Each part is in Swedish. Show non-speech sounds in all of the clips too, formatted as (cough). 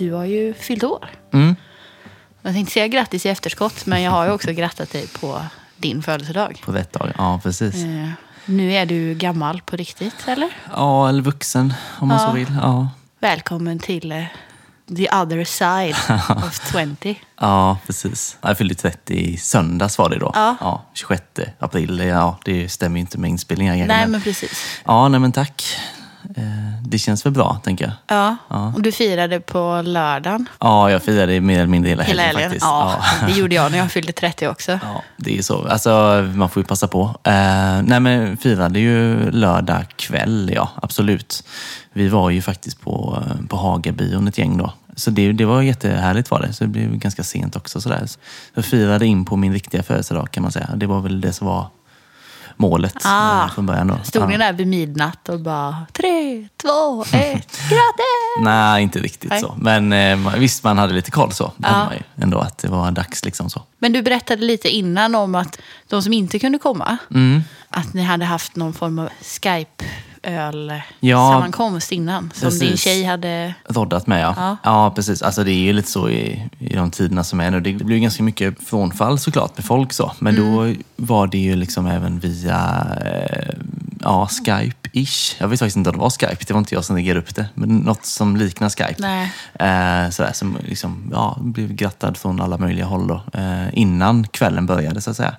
du har ju fyllt år. Mm. Jag tänkte säga grattis i efterskott, men jag har ju också grattat dig på din födelsedag. På rätt dag. Ja, precis. Eh, nu är du gammal på riktigt, eller? Ja, eller vuxen om man Ja. så vill. Ja. Välkommen till eh, the other side (laughs) of 20. ja, precis. Jag fyllde 30 i söndags var det då. Ja. 26 april. Ja, det stämmer ju inte med inspelningar. kanske, Nej, men- men precis. Ja, nej men tack. Eh, Det känns väl bra, tänker jag. Ja. Ja. Och du firade på lördagen. Ja, jag firade mer eller mindre hela Hela helgen. faktiskt. Ja, det gjorde jag när jag (laughs) fyllde 30 också. Ja, det är så. Alltså, man får ju passa på. Eh, nej, men firade ju lördag kväll, ja. Absolut. Vi var ju faktiskt på, på Hagabion ett gäng då. Så det, det var jättehärligt var det. Så det blev ganska sent också. Sådär. Så jag firade in på min riktiga födelsedag kan man säga. Det var väl det som var målet Ah. eh, från början. Då. Stod ni där vid midnatt och bara tre, två, (laughs) ett, grattis! Nej, inte riktigt Nej. så. Men eh, visst, man hade lite koll så. Hade man ju ändå att det var dags liksom så. Men du berättade lite innan om att de som inte kunde komma, Mm. att ni hade haft någon form av Skype-öl Ja. innan. Som din Precis. tjej hade... Roddat med ja. Ja. ja. precis. Alltså det är ju lite så i, i de tiderna som är nu. Det blir ju ganska mycket frånfall såklart med folk så. Men då var det ju liksom även via eh, ja, Skype-ish. Jag vet faktiskt inte om det var Skype. Det var inte jag som riggade upp det. Men något som liknar Skype. Nej. Eh, sådär, som liksom, ja, blev grattad från alla möjliga håll då, eh, innan kvällen började så att säga.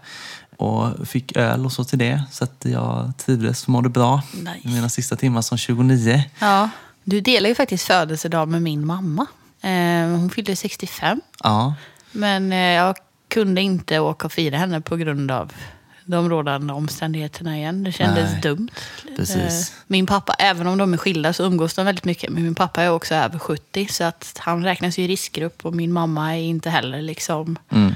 Och fick öl och så till det. Så att jag trivdes och mådde bra. Nice. Mina sista timmar som 29. Ja. Du delar ju faktiskt födelsedag med min mamma. Eh, hon fyllde 65. Ja, Men eh, jag kunde inte åka och fira henne på grund av de rådande omständigheterna igen. Det kändes Nej, dumt. precis. Eh, Min pappa, även om de är skilda så umgås de väldigt mycket. Men min pappa är också över 70 så att han räknas ju i riskgrupp och min mamma är inte heller liksom Mm.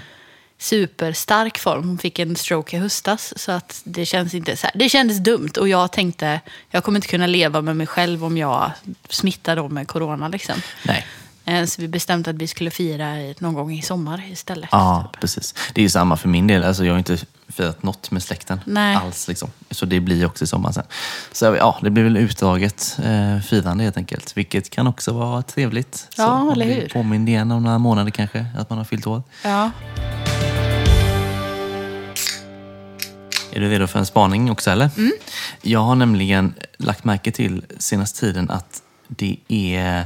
Superstark form. Hon fick en stroke i höstas så att det känns inte så här. Det kändes dumt och jag tänkte jag kommer inte kunna leva med mig själv om jag smittar dem med corona liksom. nej. Eh, Så vi bestämde att vi skulle fira någon gång i sommar istället. Ja, precis. Det är ju samma för min del. Alltså, jag har inte firat något med släkten Nej. alls. Liksom. Så det blir också i sommar sen. Så ja, det blir väl utdraget eh, firande helt enkelt. Vilket kan också vara trevligt. Ja, så eller hur? Påmind igen om några månader kanske, att man har fyllt år. Ja. Är du redo för en spaning också eller? Mm. Jag har nämligen lagt märke till senaste tiden att det är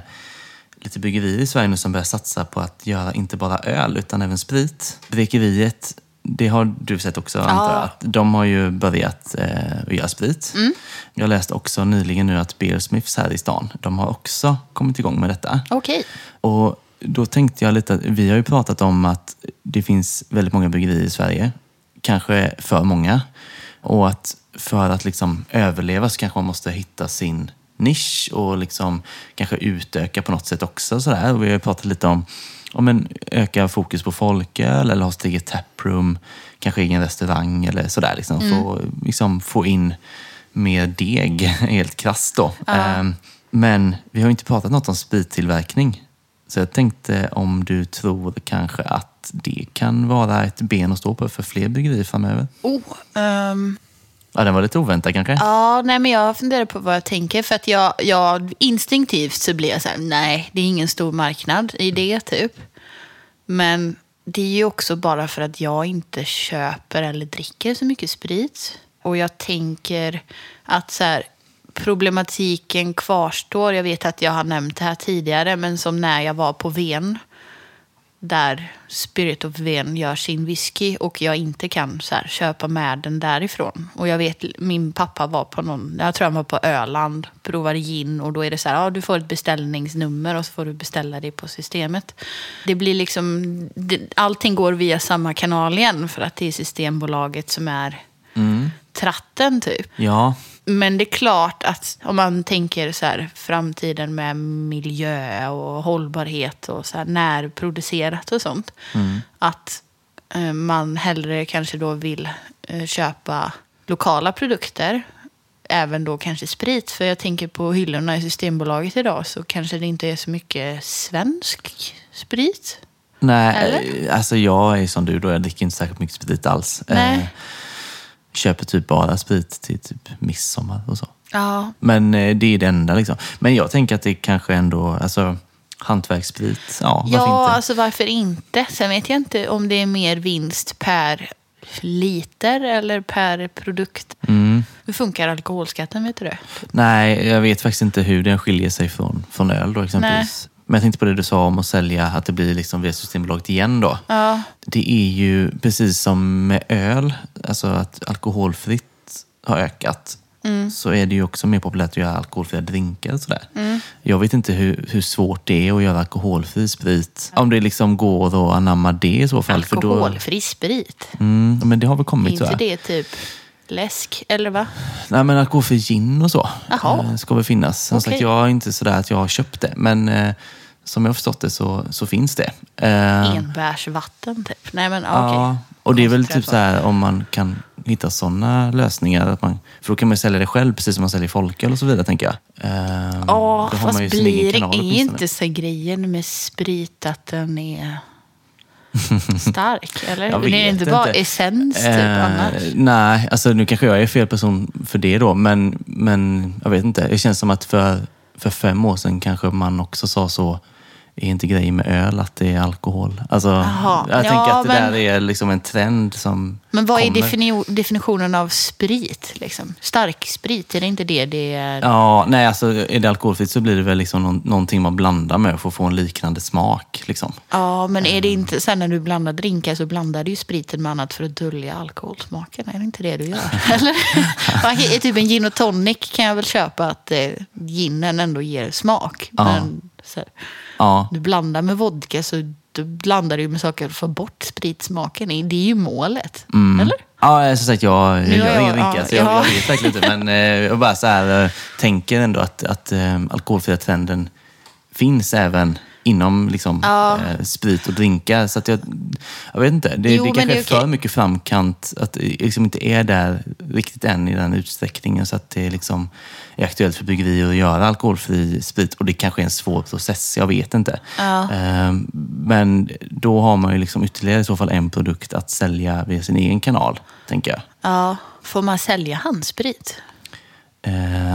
lite bryggerier i Sverige nu som börjar satsa på att göra inte bara öl utan även sprit. Brekeriet, det har du sett också antar jag. Att de har ju börjat eh, göra sprit. Mm. Jag läste också nyligen nu att Beersmiths här i stan, de har också kommit igång med detta. Okej. Och då tänkte jag lite att vi har ju pratat om att det finns väldigt många bryggerier i Sverige. Kanske för många. Och att för att liksom överleva så kanske man måste hitta sin nisch och liksom kanske utöka på något sätt också. Sådär. Vi har pratat lite om, om en öka fokus på folköl eller ha sitt eget taproom, kanske egen restaurang eller sådär. Liksom. Få, liksom, få in mer deg, (laughs) helt krasst då. Ehm, Men vi har inte pratat något om sprittillverkning. Så jag tänkte om du tror kanske att det kan vara ett ben att stå på för fler bryggerier framöver? Oh, ehm, Ja, den var lite oväntad kanske? ja, nej, men jag funderar på vad jag tänker. För att jag, jag instinktivt så blir jag så här, nej, det är ingen stor marknad i det typ. Men det är ju också bara för att jag inte köper eller dricker så mycket sprit. Och jag tänker att så här, problematiken kvarstår. Jag vet att jag har nämnt det här tidigare, men som när jag var på Ven. Där Spirit of Ven gör sin whisky och jag inte kan så här, köpa med den därifrån. Och jag vet, min pappa var på någon, jag tror han var på Öland, provade gin och då är det så här, ja du får ett beställningsnummer och så får du beställa det på systemet. Det blir liksom, det, allting går via samma kanal igen för att det är Systembolaget som är tratten typ. Ja, Men det är klart att om man tänker så här, framtiden med miljö och hållbarhet och så här, närproducerat och sånt. Att eh, man hellre kanske då vill eh, köpa lokala produkter. Även då kanske sprit. För jag tänker på hyllorna i Systembolaget idag så kanske det inte är så mycket svensk sprit. nej, Eller? eh, alltså jag är som du då, jag dricker inte särskilt mycket sprit alls. Nej. Eh, köper typ bara sprit till typ midsommar och så. Ja, Men eh, det är det enda liksom. Men jag tänker att det kanske ändå, alltså Hantverkssprit, ja varför Ja, inte? alltså varför inte? Sen vet jag inte om det är mer vinst per liter eller per produkt. Mm. Hur funkar alkoholskatten, vet du det? Nej, jag vet faktiskt inte hur den skiljer sig från, från öl då exempelvis. Men jag tänkte på det du sa om att sälja, att det blir liksom via Systembolaget igen då. Ja, Det är ju precis som med öl, alltså att alkoholfritt har ökat. Så är det ju också mer populärt att göra alkoholfria drinkar och sådär. Jag vet inte hur, hur svårt det är att göra alkoholfri sprit. Om det liksom går att anamma det i så fall. För då, alkoholfri sprit. mm, men det har väl kommit inte jag. det typ läsk, eller va? Nej men alkoholfri gin och så Jaha. eh, ska väl finnas. Som Okej. sagt, jag är inte sådär att jag har köpt det. Men eh, som jag har förstått det så, så finns det. Eh, Enbärsvatten typ. Nej men okej. Ja, och det är väl typ så här om man kan hitta sådana lösningar. Att man, för då kan man ju sälja det själv precis som man säljer folköl och så vidare tänker jag. Ja, då har fast blir det är inte så grejen med sprit att den är (laughs) stark? Eller? Jag Det är vet inte bara inte. essens typ Eh, annars? nej, alltså nu kanske jag är fel person för det då. Men, men jag vet inte. Det känns som att för, för fem år sedan kanske man också sa så. Är inte grejen med öl att det är alkohol? Alltså, Jaha. jag Ja, tänker att det men- där är liksom en trend som Men vad är kommer. defini- definitionen av sprit? Liksom? Stark sprit, är det inte det det är? Ja, nej alltså är det alkoholfritt så blir det väl liksom någon, någonting man blandar med för att få en liknande smak. Liksom. Ja, men är det inte sen när du blandar drinkar så blandar du ju spriten med annat för att dölja alkoholsmaken? Är det inte det du gör? (laughs) Eller? Typ en gin och tonic kan jag väl köpa att eh, ginen ändå ger smak. Ja. Men så här, Ja, du blandar med vodka så du blandar du med saker för att få bort spritsmaken. Det är ju målet. Mm. Eller? ja som sagt jag, jag jag- ingen drinkar ja, så jag, ja. jag vet verkligen inte. Men eh, jag bara så här, eh, tänker ändå att, att eh, alkoholfria trenden finns även inom liksom, Ja. eh, sprit och drinkar. Så att jag, jag vet inte, det, Jo, det kanske det är är för okej. mycket framkant. Att det liksom inte är där riktigt än i den utsträckningen så att det liksom är aktuellt för bryggerier att göra alkoholfri sprit. Och det kanske är en svår process, jag vet inte. Ja. Eh, Men då har man ju liksom ytterligare i så fall en produkt att sälja via sin egen kanal, tänker jag. Ja, får man sälja handsprit? Eh,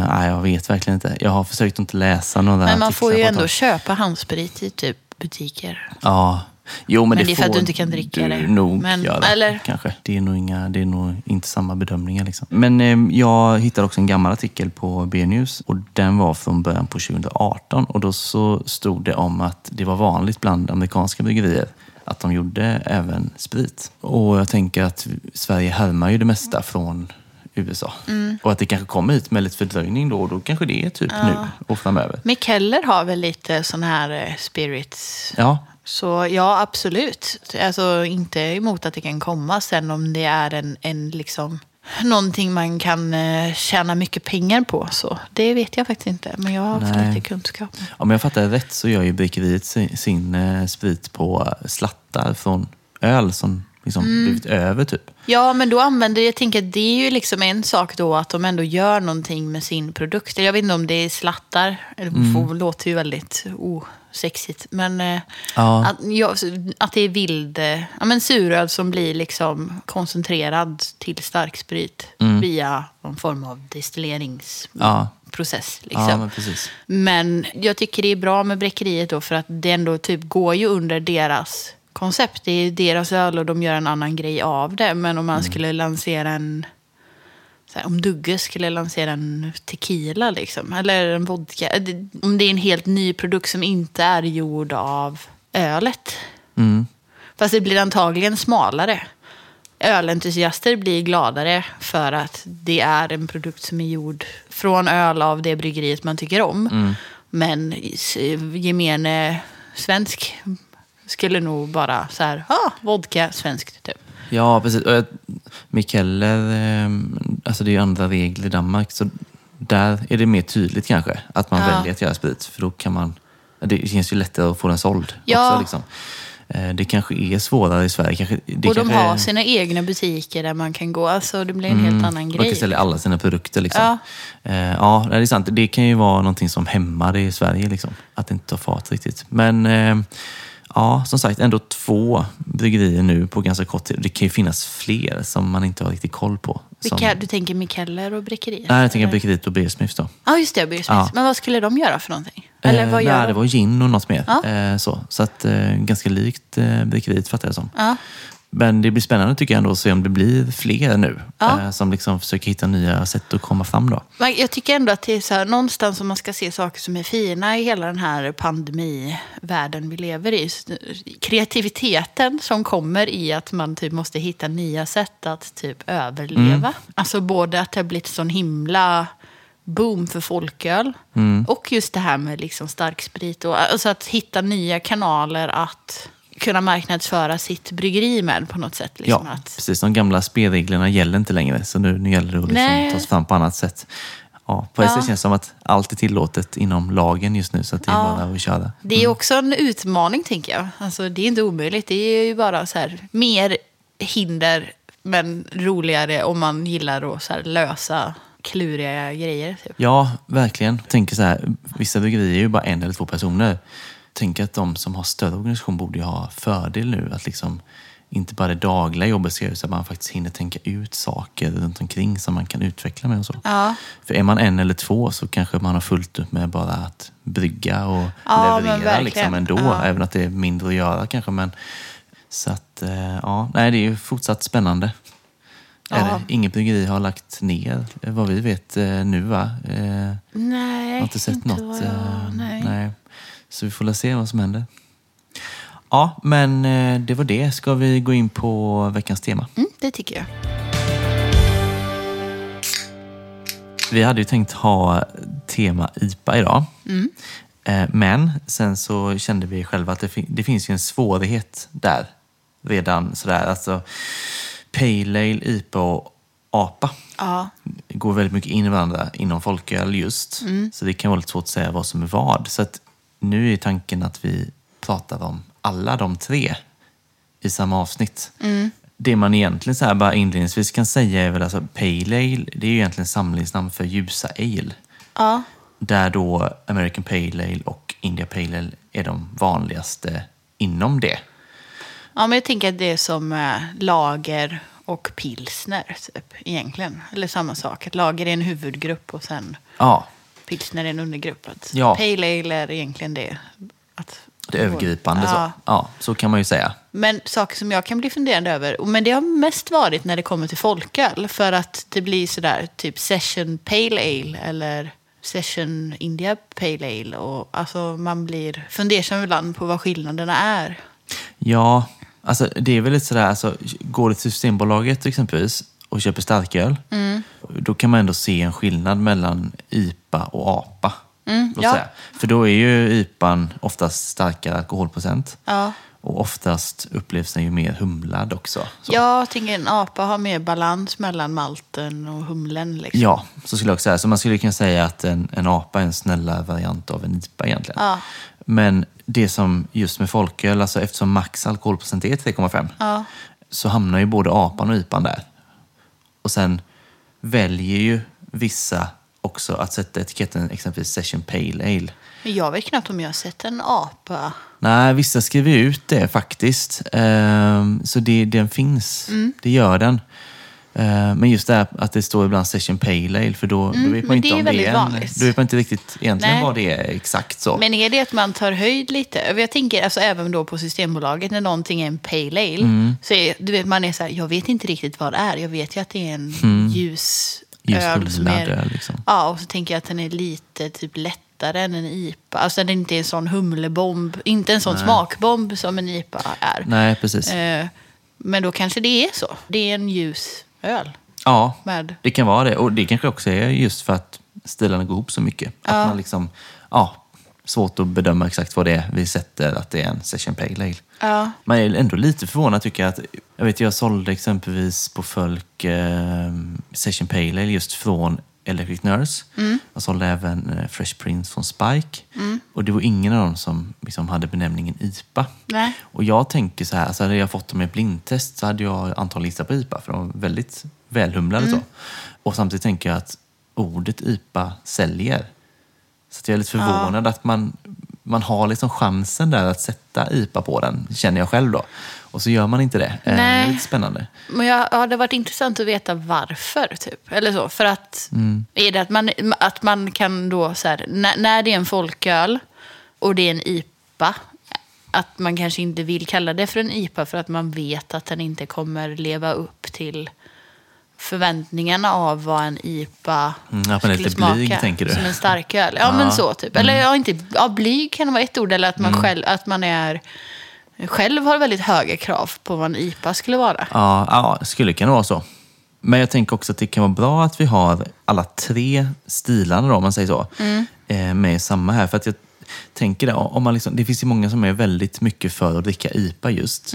nej, jag vet verkligen inte. Jag har försökt att inte läsa några Men man får ju ändå köpa handsprit i typ butiker. Ja. Jo, men, Men det, det är för att du inte kan dricka det. nog Men- göra. eller- Kanske. Det är, nog inga, det är nog inte samma bedömningar. Liksom. Men eh, jag hittade också en gammal artikel på B-news och den var från början på 2018. Och då så stod det om att det var vanligt bland amerikanska bryggerier att de gjorde även sprit. Och jag tänker att Sverige härmar ju det mesta från USA. Mm. Och att det kanske kommer hit med lite fördröjning då och då kanske det är typ nu och framöver. Mikkeller har väl lite sån här eh, spirits. Ja, Så ja, absolut. Alltså inte emot att det kan komma sen om det är en, en liksom någonting man kan eh, tjäna mycket pengar på. Så det vet jag faktiskt inte. Men jag har för Nej. lite kunskap. Om jag fattar rätt så gör ju bryggeriet sin, sin eh, sprit på slattar från öl som liksom Mm. blivit över typ. Ja, men då använder jag tänker det är ju liksom en sak då att de ändå gör någonting med sin produkt. Jag vet inte om det är slattar. Det mm. låter ju väldigt osexigt. Men eh, Ja. att, ja, att det är vild eh, ja, men suröl som blir liksom koncentrerad till starksprit via någon form av destilleringsprocess. Ja. Liksom. Ja, men. Men jag tycker det är bra med bräckeriet då för att det ändå typ går ju under deras koncept. Det är deras öl och de gör en annan grej av det. Men om man skulle lansera en... Här, om Dugge skulle lansera en tequila liksom, eller en vodka. det- Om det är en helt ny produkt som inte är gjord av ölet. Mm. Fast det blir antagligen smalare. Ölentusiaster blir gladare för att det är en produkt som är gjord från öl av det bryggeriet man tycker om. Mm. Men gemene svensk skulle nog bara så här, ah, vodka, svenskt typ. Ja, precis. Och jag- Mikkeller, eh, alltså det är ju andra regler i Danmark. Så där är det mer tydligt kanske att man Ja. väljer att göra sprit. För då kan man, det känns ju lättare att få den såld Ja. också. Liksom. Eh, Det kanske är svårare i Sverige. Kanske, det och de kanske, har sina egna butiker där man kan gå. Alltså det blir en helt annan Man grej. kan sälja alla sina produkter. Liksom. Ja. Eh, ja, det är sant. Det kan ju vara någonting som hämmar det i Sverige. Liksom. Att det inte tar fart riktigt. Men eh, ja, som sagt, ändå två bryggerier nu på ganska kort tid. Det kan ju finnas fler som man inte har riktigt koll på. Som, Vilka, du tänker Mikkeller och bräckeriet? Nej, jag tänker bryggeriet och Beer Smiths då. Ja, just det. Beer Smiths. Ja. Men vad skulle de göra för någonting? Eller vad eh, gör nej, de? det var gin och något mer. Ja. Eh, så så att, eh, ganska likt eh, bryggeriet fattar jag det som. Ja. Men det blir spännande tycker jag ändå att se om det blir fler nu Ja. eh, som liksom försöker hitta nya sätt att komma fram. Då. Men jag tycker ändå att det är så här, någonstans som man ska se saker som är fina i hela den här pandemivärlden vi lever i. Kreativiteten som kommer i att man typ måste hitta nya sätt att typ överleva. Alltså både att det har blivit sån himla boom för folköl och just det här med liksom starksprit. Och, alltså att hitta nya kanaler att kunna marknadsföra sitt bryggeri med på något sätt. Liksom, Ja, att, precis. De gamla spelreglerna gäller inte längre, så nu, nu gäller det att liksom tas fram på annat sätt. Ja, på Ja. sätt känns det som att allt är tillåtet inom lagen just nu, så att det är Ja. bara att köra. Det är också en utmaning, tänker jag. Alltså, det är inte omöjligt. Det är ju bara så här, mer hinder, men roligare om man gillar att så här, lösa kluriga grejer. Typ. Ja, verkligen. Jag tänker så här, vissa bryggerier är ju bara en eller två personer. Tänker att de som har större organisation borde ha fördel nu. Att liksom inte bara det dagliga jobbet ska göras, utan man faktiskt hinner tänka ut saker runt omkring som man kan utveckla med och så. Ja. För är man en eller två så kanske man har fullt upp med bara att brygga och Ja, leverera liksom ändå. Ja. Även att det är mindre att göra kanske. Men, så att, eh, ja, nej, det är ju fortsatt spännande. Ja. Inget bryggeri har lagt ner, eh, vad vi vet eh, nu va? Nej, jag har inte sett något. vad jag- eh, nej. Så vi får väl se vad som händer. Ja, men eh, det var det. Ska vi gå in på veckans tema? Mm, det tycker jag. Vi hade ju tänkt ha tema IPA idag. Eh, Men sen så kände vi själva att det, fin- det finns ju en svårighet där redan. Sådär. Alltså, Pale Ale, IPA och APA Ja. går väldigt mycket in i varandra inom folköl just. Så det kan vara lite svårt att säga vad som är vad. Så att nu är tanken att vi pratar om alla de tre i samma avsnitt. Det man egentligen så här bara inledningsvis kan säga är väl alltså Pale Ale, det är ju egentligen samlingsnamn för ljusa ale. Ja. Där då American Pale Ale och India Pale Ale är de vanligaste inom det. ja, men jag tänker att det är som eh, lager och pilsner, typ, egentligen. Eller samma sak. Lager är en huvudgrupp och sen Ja, pilsner är en undergrupp. Att Ja. Pale ale är egentligen det. Att, det övergripande Ja. så. Ja, så kan man ju säga. Men saker som jag kan bli funderande över, men det har mest varit när det kommer till folköl. För att det blir sådär typ session pale ale eller session India pale ale. Och alltså man blir fundersam ibland på vad skillnaderna är. Ja, alltså det är väl lite sådär, alltså, går du till Systembolaget exempelvis och köper starköl, Mm. då kan man ändå se en skillnad mellan IPA och APA. Mm, ja. För då är ju IPAn oftast starkare alkoholprocent Ja. och oftast upplevs den ju mer humlad också. Så. Jag tänker en apa har mer balans mellan malten och humlen. Liksom. Ja, så skulle jag också säga. Så man skulle kunna säga att en, en apa är en snällare variant av en IPA egentligen. Ja. Men det som just med folköl, alltså eftersom max alkoholprocent är 3,5 Ja. så hamnar ju både apan och ipan där. Och sen väljer ju vissa också att sätta etiketten exempelvis Session Pale Ale. Men jag vet knappt om jag har sett en apa. Nej, vissa skriver ut det faktiskt. Ehm, så det, den finns. Mm. Det gör den. Ehm, men just det här att det står ibland Session Pale Ale, för då, då vet man Mm, inte om det är en. Då vet man inte riktigt egentligen Nej. vad det är exakt så. Men är det att man tar höjd lite? Jag tänker alltså även då på Systembolaget när någonting är en pale ale. Mm. Så är, du vet, man är så här, jag vet inte riktigt vad det är. Jag vet ju att det är en ljus Ljus öl. Som är, öl, liksom. Ja, och så tänker jag att den är lite typ lättare än en IPA. Alltså den inte är en sån humlebomb. Inte en sån smakbomb som en IPA är. Nej, precis. Eh, men då kanske det är så. Det är en ljus öl. Ja, Med, det kan vara det. Och det kanske också är just för att stilarna går ihop så mycket. Att man liksom, ja, svårt att bedöma exakt vad det är vi sätter att det är en Session Pale Ale. ja. Man är ändå lite förvånad tycker jag. Att, jag vet, jag sålde exempelvis på Folk eh, Session Pale Ale just från Electric Nurse. Jag sålde även eh, Fresh Prince från Spike. Och det var ingen av dem som liksom, hade benämningen IPA. Nej. Och jag tänker så här, alltså hade jag fått dem i blindtest så hade jag antagligen gissat på IPA för de var väldigt välhumlade så. Och samtidigt tänker jag att ordet IPA säljer. Så jag är lite förvånad att man, man har liksom chansen där att sätta IPA på den, känner jag själv då. Och så gör man inte det. Eh, Nej. lite spännande. Men jag, ja, det har varit intressant att veta varför. Typ. Eller så. För att, är det att, man, att man kan då, så här, när, när det är en folköl och det är en IPA, att man kanske inte vill kalla det för en IPA för att man vet att den inte kommer leva upp till förväntningarna av vad en IPA Mm, att man är lite smaka. blyg, tänker du? Som en starköl. Ja, Ja. men så typ. Eller ja, inte, ja, blyg kan vara ett ord. Eller att man, själv, att man är, själv har väldigt höga krav på vad en IPA skulle vara. Ja, ja, skulle kunna vara så. Men jag tänker också att det kan vara bra att vi har alla tre stilarna, då, om man säger så, eh, med samma här. För att jag tänker det, om man liksom, det finns ju många som är väldigt mycket för att dricka IPA just.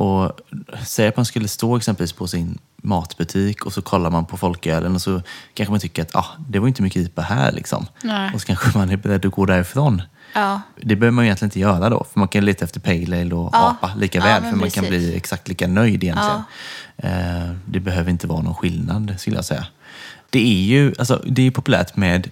Och säg att man skulle stå exempelvis på sin matbutik och så kollar man på folkölen och så kanske man tycker att ah, det var inte mycket IPA här. Liksom. Nej. Och så kanske man är beredd att gå därifrån. Ja. Det behöver man egentligen inte göra då, för man kan leta efter pale ale och Ja. apa lika Ja, väl, för man kan precis. bli exakt lika nöjd egentligen. Eh, det behöver inte vara någon skillnad, skulle jag säga. Det är ju alltså, det är populärt med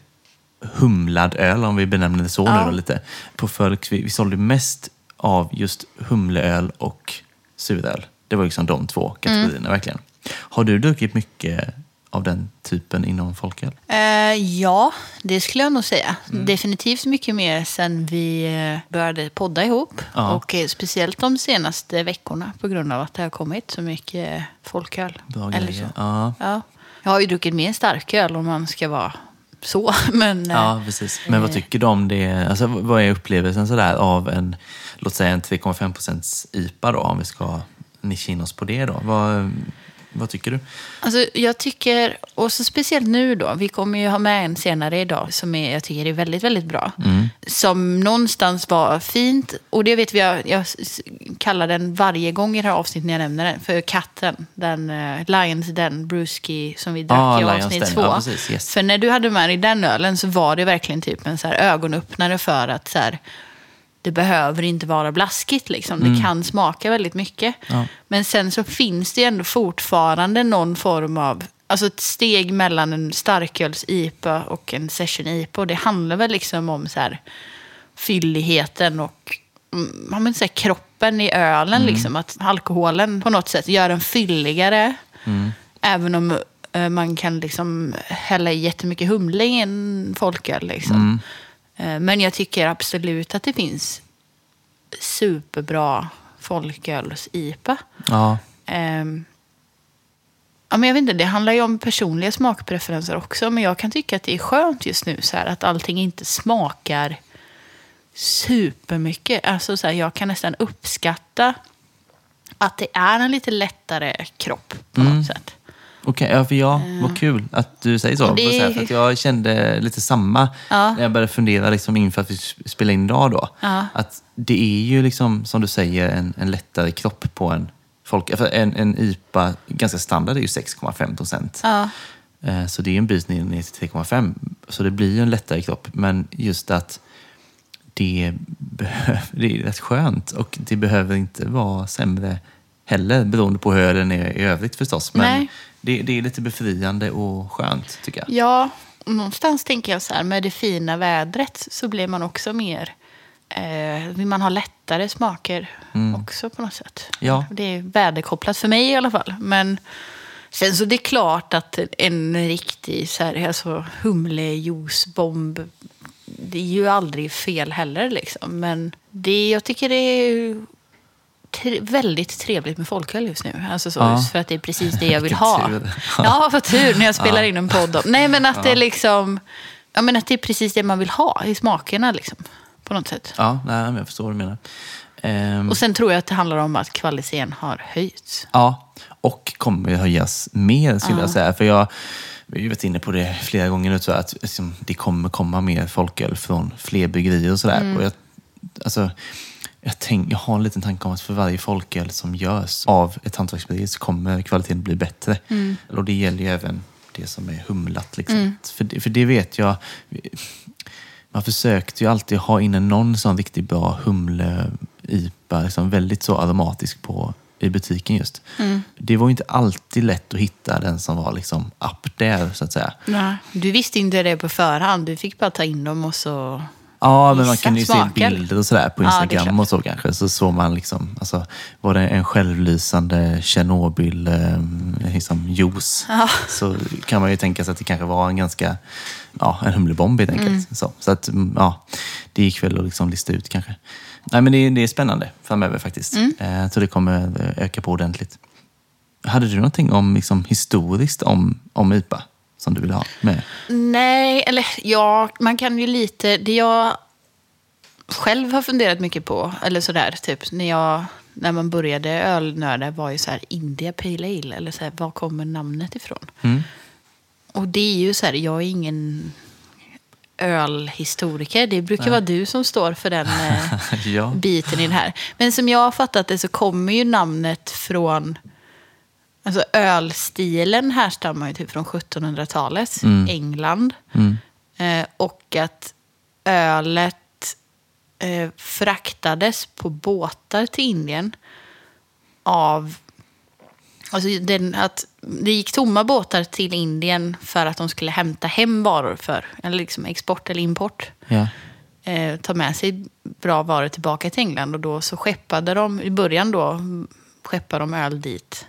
humlad öl, om vi benämner det så nu då lite. På Fölks, vi, vi sålde mest av just humleöl och suröl. Det var liksom de två kategorierna Mm. verkligen. Har du druckit mycket av den typen inom folköl? Eh, ja, det skulle jag nog säga. Mm. Definitivt mycket mer sen vi eh, började podda ihop. Ja. Och eh, speciellt de senaste veckorna på grund av att det har kommit så mycket folköl. Bra Eller så. Ja. Ja. Jag har ju druckit mer starköl om man ska vara så. (laughs) Men, eh, Ja, precis. Men vad tycker du om det? Alltså, vad är upplevelsen sådär av en, låt säga en 3,5 procents IPA då, om vi ska nischa in oss på det då? Vad, vad tycker du? Alltså, jag tycker, och så speciellt nu då, vi kommer ju ha med en senare idag som är, jag tycker är väldigt, väldigt bra. Som någonstans var fint, och det vet vi, jag, jag kallar den varje gång i det här avsnittet när jag nämner den, för katten, den uh, Lions Den Brewski som vi drack Ah, i Lions avsnitt Den, två. ja, precis, yes. För när du hade med dig den ölen så var det verkligen typ en så här ögonöppnare för att så här, det behöver inte vara blaskigt. Liksom. Det kan smaka väldigt mycket. Ja. Men sen så finns det ändå fortfarande någon form av... Alltså ett steg mellan en starköls-IPA och en session-IPA. Det handlar väl liksom om så här, fylligheten och mm, men så här, kroppen i ölen. Liksom, att alkoholen på något sätt gör den fylligare. Även om eh, man kan liksom hälla i jättemycket humle i en folköl. Liksom. Eh, Men jag tycker absolut att det finns superbra folköls-IPA. Ja, Ehm, ja, men jag vet inte, det handlar ju om personliga smakpreferenser också. Men jag kan tycka att det är skönt just nu så här, att allting inte smakar supermycket. Alltså, så här, jag kan nästan uppskatta att det är en lite lättare kropp på något sätt. Okej. Ja, för ja, vad kul att du säger så. Det- För att jag kände lite samma Ja. när jag började fundera liksom inför att vi spelar in idag. Då. Ja. Att det är ju liksom, som du säger, en, en lättare kropp på en folk. En, en IPA, ganska standard, är ju 6,5 procent. Ja. Eh, Så det är en bit ner till 3,5. Så det blir ju en lättare kropp. Men just att det, behöver, (laughs) det är rätt skönt och det behöver inte vara sämre heller beroende på hur ölen är i övrigt förstås. Men det, det är lite befriande och skönt tycker jag. Ja, någonstans tänker jag så här, med det fina vädret så blir man också mer... Eh, vill man ha lättare smaker också på något sätt. Ja. Det är väderkopplat för mig i alla fall. Men sen så det är klart att en riktig så här, alltså, humlejuicebomb, det är ju aldrig fel heller liksom. Men det, jag tycker det är tre, väldigt trevligt med folköl just nu. Alltså så, Ja. för att det är precis det jag (laughs) vill ha. (laughs) Ja, vad tur när jag spelar in en podd. om- Nej, men att det är liksom... Ja, men att det är precis det man vill ha i smakerna liksom. På något sätt. Ja, nej, men jag förstår vad du menar. Ehm, Och sen tror jag att det handlar om att kvaliteten har höjts. Ja, och kommer att höjas mer skulle jag säga. För jag vi har ju varit inne på det flera gånger nu, att liksom, det kommer komma mer folköl från fler bryggerier och sådär. Och jag, alltså, jag, tänk, jag har en liten tanke om att för varje folköl som görs av ett hantverksbryggeri så kommer kvaliteten bli bättre. Och det gäller ju även det som är humlat. Liksom. För, det, för det vet jag, man försökte ju alltid ha inne någon sån riktigt bra humle-IPA, liksom väldigt så aromatisk på i butiken just. Det var inte alltid lätt att hitta den som var liksom up there, så att säga. Nej. Du visste inte det på förhand. Du fick bara ta in dem och så Ja, men man kan ju smaker. se bilder och sådär på Ja, Instagram klart. och så kanske. Så såg man liksom, alltså, var det en självlysande Tjernobyl eh, liksom juice Ja. så kan man ju tänka sig att det kanske var en ganska, ja, en humlebomb helt enkelt. Mm. Så, så att, mm, ja, det gick väl att liksom lista ut kanske. Nej, men det, det är spännande framöver faktiskt. Mm. Eh, tror det kommer eh, öka på ordentligt. Hade du någonting om liksom, historiskt om, om IPA som du vill ha med? Nej, eller ja, man kan ju lite... Det jag själv har funderat mycket på, eller sådär, typ när jag... När man började ölnörda var ju så här India Pale Ale, eller så här, var kommer namnet ifrån? Mm. Och det är ju så här, jag är ingen ölhistoriker. Det brukar vara du som står för den eh, (laughs) Ja. biten i det här. Men som jag har fattat det så kommer ju namnet från... Alltså ölstilen härstammar ju typ från 1700-talet, England. Mm. Eh, och att ölet eh, fraktades på båtar till Indien av... Alltså den, att det gick tomma båtar till Indien för att de skulle hämta hem varor för eller liksom export eller import. Ja. Eh, ta med sig bra varor tillbaka till England. Och då så skeppade de, i början då, mm, skeppade de öl dit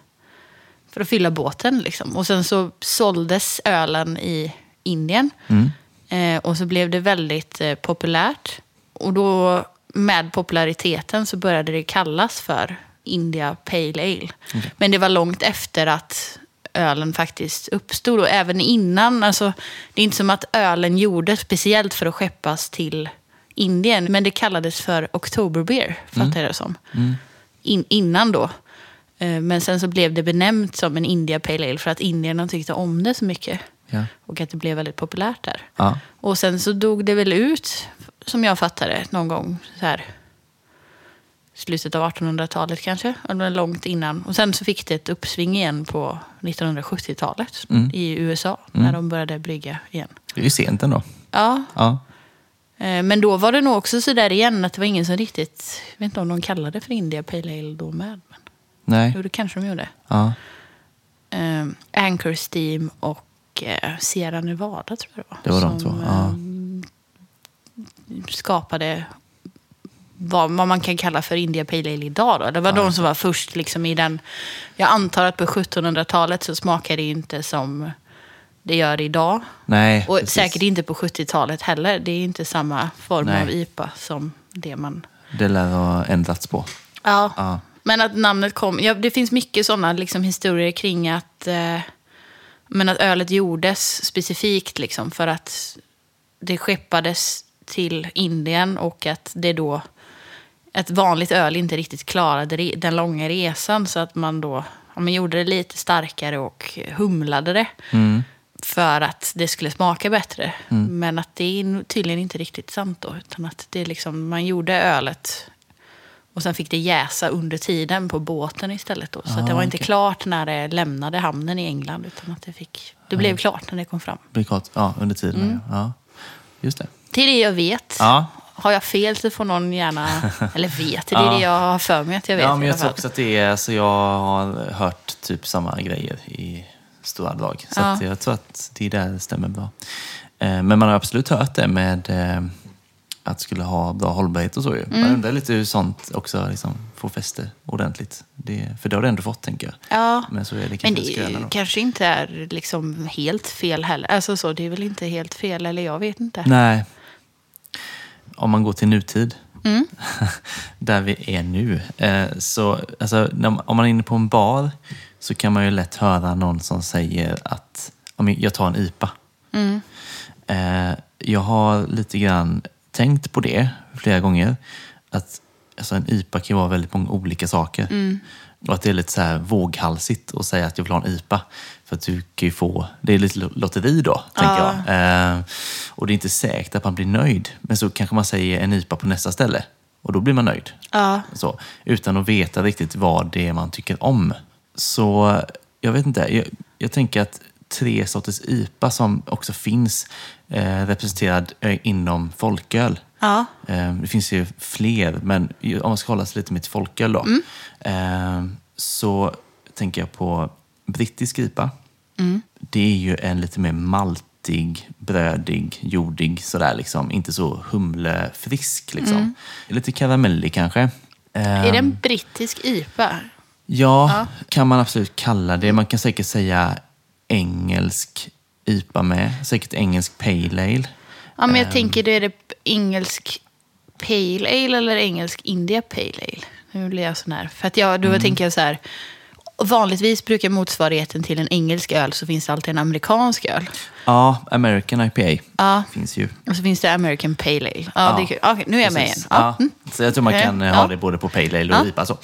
för att fylla båten. Liksom. Och sen så såldes ölen i Indien. Mm. Eh, och så blev det väldigt eh, populärt. Och då med populariteten så började det kallas för India Pale Ale. Men det var långt efter att ölen faktiskt uppstod. Och även innan, alltså, det är inte som att ölen gjordes speciellt för att skeppas till Indien. Men det kallades för Oktoberbeer, fattar jag det som. In, innan då. Eh, Men sen så blev det benämnt som en India Pale Ale för att indierna tyckte om det så mycket. Ja. Och att det blev väldigt populärt där. Ja. Och sen så dog det väl ut, som jag fattade någon gång så här slutet av 1800-talet kanske, eller långt innan. Och sen så fick det ett uppsving igen på 1970-talet Mm. i USA, när de började brygga igen. Det är ju sent ändå. Ja, Ja. eh, men då var det nog också så där igen att det var ingen som riktigt, jag vet inte om de kallade det för India Pale Ale då med. Men, Nej. jo, det kanske de gjorde. Ja. eh, Anchor Steam och eh, Sierra Nevada tror jag det var. Det var de som, två, ja. eh, skapade vad, vad man kan kalla för India Pale Ale idag. Då. Det var de som var först liksom i den... Jag antar att på 1700-talet så smakade det inte som det gör idag. Nej, Och precis. säkert inte på 70-talet heller. Det är inte samma form Nej. av IPA som det man... Det lär ha ändrats på. Ja. Ja. Men att namnet kom... Ja, det finns mycket sådana liksom, historier kring att, eh, men att ölet gjordes specifikt liksom, för att det skeppades till Indien och att det då... Ett vanligt öl inte riktigt klarade den långa resan så att man då ja, man gjorde det lite starkare och humlade det Mm. för att det skulle smaka bättre. Men att det är tydligen inte riktigt sant då. Utan att det är liksom, man gjorde ölet och sen fick det jäsa under tiden på båten istället. Då. Så att det Ah, var inte klart när det lämnade hamnen i England. Utan att det, fick, det blev klart när det kom fram. Brikat, ja, under tiden. Mm. Ja. Just det. Till det jag vet. Ja. Har jag fel så får någon gärna... (laughs) Eller vet, det är Ja. det jag har för mig att jag vet. Ja, men jag tror också att det är, alltså jag har hört typ samma grejer i stora drag. Så Ja. jag tror att det där stämmer bra. Eh, Men man har absolut hört det med eh, att skulle ha bra hållbarhet och så ju. Mm. Man undrar lite hur sånt också liksom får fäste ordentligt. Det, för det har det ändå fått, tänker jag. Ja. Men så är det Men kanske det ju, då. kanske inte är liksom helt fel heller. Alltså så, det är väl inte helt fel, eller jag vet inte. Nej. Om man går till nutid, Mm. (laughs) där vi är nu. Eh, så, alltså, om man är inne på en bar så kan man ju lätt höra någon som säger att jag tar en IPA. Mm. Eh, jag har lite grann tänkt på det flera gånger. Att alltså, en IPA kan vara väldigt många olika saker. Mm. Och att det är lite så här våghalsigt att säga att jag vill ha en IPA. För att du kan ju få, det är lite lotteri då, tänker Ja. jag. Eh, och det är inte säkert att man blir nöjd. Men så kanske man säger en IPA på nästa ställe. Och då blir man nöjd. Ja. Så, utan att veta riktigt vad det är man tycker om. Så jag vet inte, jag, jag tänker att tre sorters IPA som också finns representerad eh, inom folköl. Ja. Eh, det finns ju fler, men om man ska hålla sig lite med till folköl då. Eh, så tänker jag på brittisk IPA. Det är ju en lite mer maltig brödig, jordig sådär liksom. Inte så humlefrisk liksom. Lite karamellig kanske. Är det en brittisk IPA? Ja, kan man absolut kalla det. Man kan säkert säga engelsk IPA med. Säkert engelsk pale ale. Ja, men jag Ehm. tänker, det är det engelsk pale ale eller engelsk India pale ale? Nu blir jag sån här. För att jag, då Mm. tänker jag så här. Vanligtvis brukar motsvarigheten till en engelsk öl så finns det alltid en amerikansk öl. Ja, American IPA Ja. finns ju. Och så finns det American Pale Ale. Ja, Det är kul. Okej, nu är jag med igen. Precis. Ja. Ja. Så jag tror man kan ha ja. det både på pale ale och Ja. IPA. Så.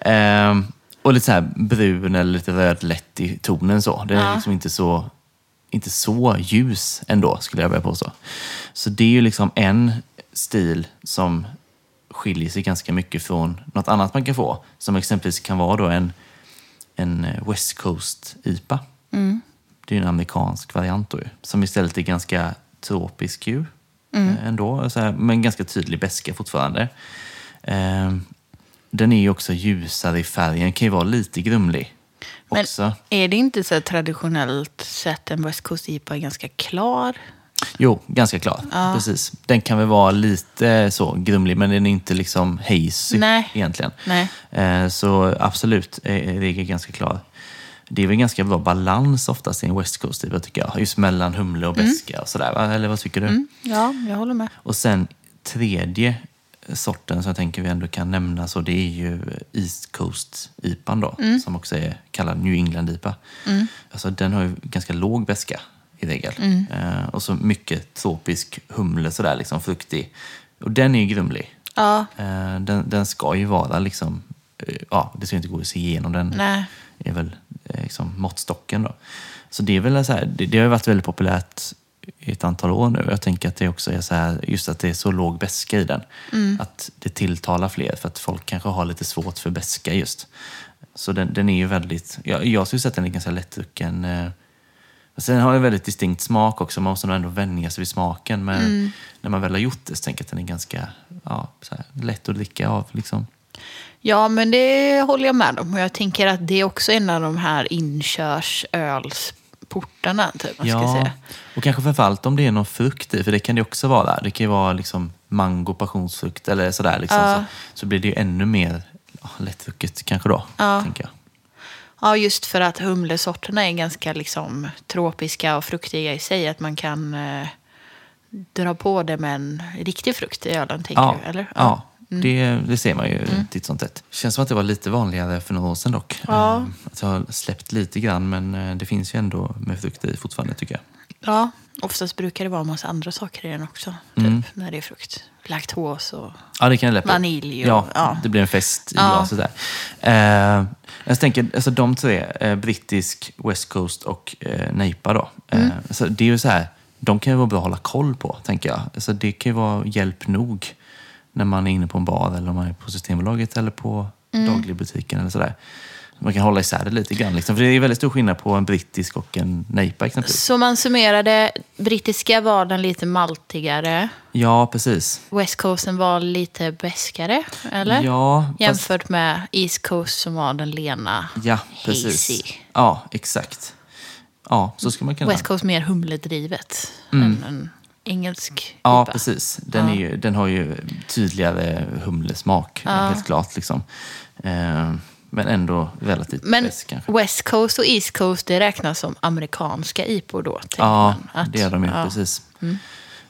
Ehm, och lite så här brun eller lite rödlätt i tonen så. Det är Ja. liksom inte så, inte så ljus ändå, skulle jag vilja påstå. Så det är ju liksom en stil som skiljer sig ganska mycket från något annat man kan få. Som exempelvis kan vara då en, en eh, West Coast IPA. Mm. Det är en amerikansk variant då som istället är ganska tropisk ju. Mm. eh, Ändå, så här, men ganska tydlig beska fortfarande. Ehm, den är ju också ljusare i färgen, kan ju vara lite grumlig Men också. är det inte så traditionellt sett en West Coast IPA ganska klar? Jo, ganska klar. Precis. Den kan väl vara lite så grumlig, men den är inte liksom hazy Nej. egentligen. Nej. Eh, Så absolut, är är ganska klar. Det är väl ganska bra balans oftast i en West Coast, typ, tycker jag. Just mellan humle och beska och sådär. Eller vad tycker du? Mm, ja, jag håller med. Och sen tredje sorten som jag tänker vi ändå kan nämna, så det är ju East Coast IPAn då, som också är kallad New England IPA. Alltså den har ju ganska låg beska i regel. Eh, och så mycket tropisk humle sådär, liksom fruktig. Och den är ju grumlig. Ja, Eh, den, den ska ju vara liksom, eh, ja det ska inte gå att se igenom den. nej. är väl eh, liksom måttstocken då. Så det är väl så här, det, det har ju varit väldigt populärt i ett antal år nu. Jag tänker att det också är så här, just att det är så låg beska i den. Att det tilltalar fler för att folk kanske har lite svårt för beska just. Så den, den är ju väldigt, jag, jag skulle säga att den är ganska lättdrucken. Eh, Sen har den väldigt distinkt smak också, man måste nog ändå vänja sig vid smaken. Men när man väl har gjort det så tänker jag att den är ganska ja, här, lätt att dricka av. Liksom. Ja, men det håller jag med om. Och jag tänker att det är också en av de här inkörsölsportarna, typ, man Ja, säga. och kanske framförallt om det är någon frukt i, för det kan det också vara. Det kan ju vara liksom mango, passionsfrukt eller sådär. Liksom. Ja. Så, så blir det ju ännu mer ja, lättdrucket kanske då, Ja. tänker jag. Ja, just för att humlesorterna är ganska liksom, tropiska och fruktiga i sig. Att man kan eh, dra på det med en riktig frukt i ölen, tänker Ja, du? Eller? ja. Det, det ser man ju titt som tätt. Känns som att det var lite vanligare för några år sedan dock. Ja. Eh, Att det har släppt lite grann, men eh, det finns ju ändå med frukt i fortfarande tycker jag. ja. Oftast brukar det vara en massa andra saker i den också. Typ, Mm. när det är frukt. Laktos och... Ja, det kan jag. Vanilj och- Ja, ja. det blir en fest i Ja. glaset där. Eh, jag tänker, alltså de tre, eh, brittisk, West Coast och eh, Neipa då. Eh, Mm. så det är ju så här, de kan ju vara bra att hålla koll på, tänker jag. Alltså det kan ju vara hjälp nog när man är inne på en bar eller om man är på Systembolaget eller på Mm. dagligbutiken eller sådär. Man kan hålla isär det lite grann. Liksom. För det är väldigt stor skillnad på en brittisk och en Neipa exempelvis. Så man summerade, brittiska var den lite maltigare. Ja, precis. West Coasten var lite beskare, eller? Ja, fast- Jämfört med East Coast som var den lena, Ja, precis. hazy. Ja, exakt. Ja, så ska man kunna... West Coast mer humledrivet än en engelsk Mm. Ja, IPA. precis. Den, är ju, den har ju tydligare humlesmak, helt klart. Liksom. Eh, men ändå relativt Men besk kanske. West Coast och East Coast det räknas som amerikanska IPOR då? Ja. Att- det är de ju. ja. Mm. Precis.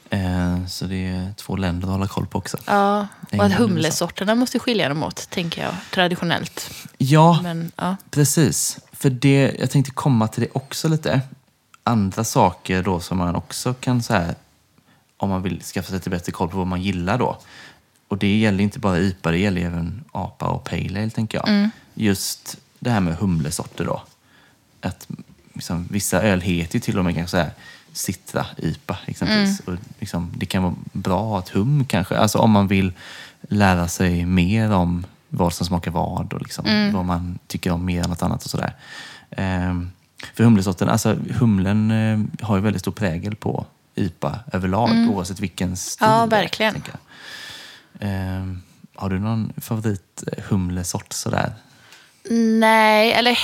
Eh, så det är två länder att hålla koll på också. Ja, och att humlesorterna måste skilja dem åt, tänker jag, traditionellt. Ja, Men ja, precis. För det, jag tänkte komma till det också lite. Andra saker då som man också kan så här, om man vill skaffa sig lite bättre koll på vad man gillar då. Och det gäller inte bara IPA, det gäller även APA och Pale Ale, tänker jag. Just det här med humlesorter då. Att liksom, vissa öl heter ju till och med kanske så här Citra IPA exempelvis. Och liksom, det kan vara bra att ha ett hum kanske. Alltså om man vill lära sig mer om vad som smakar vad och liksom, vad man tycker om mer än något annat och sådär. Ehm, för humlesorten, alltså humlen eh, har ju väldigt stor prägel på IPA överlag, oavsett vilken stil Ja, verkligen. Ehm, har du någon favorit eh, humlesort sådär? nej, eller...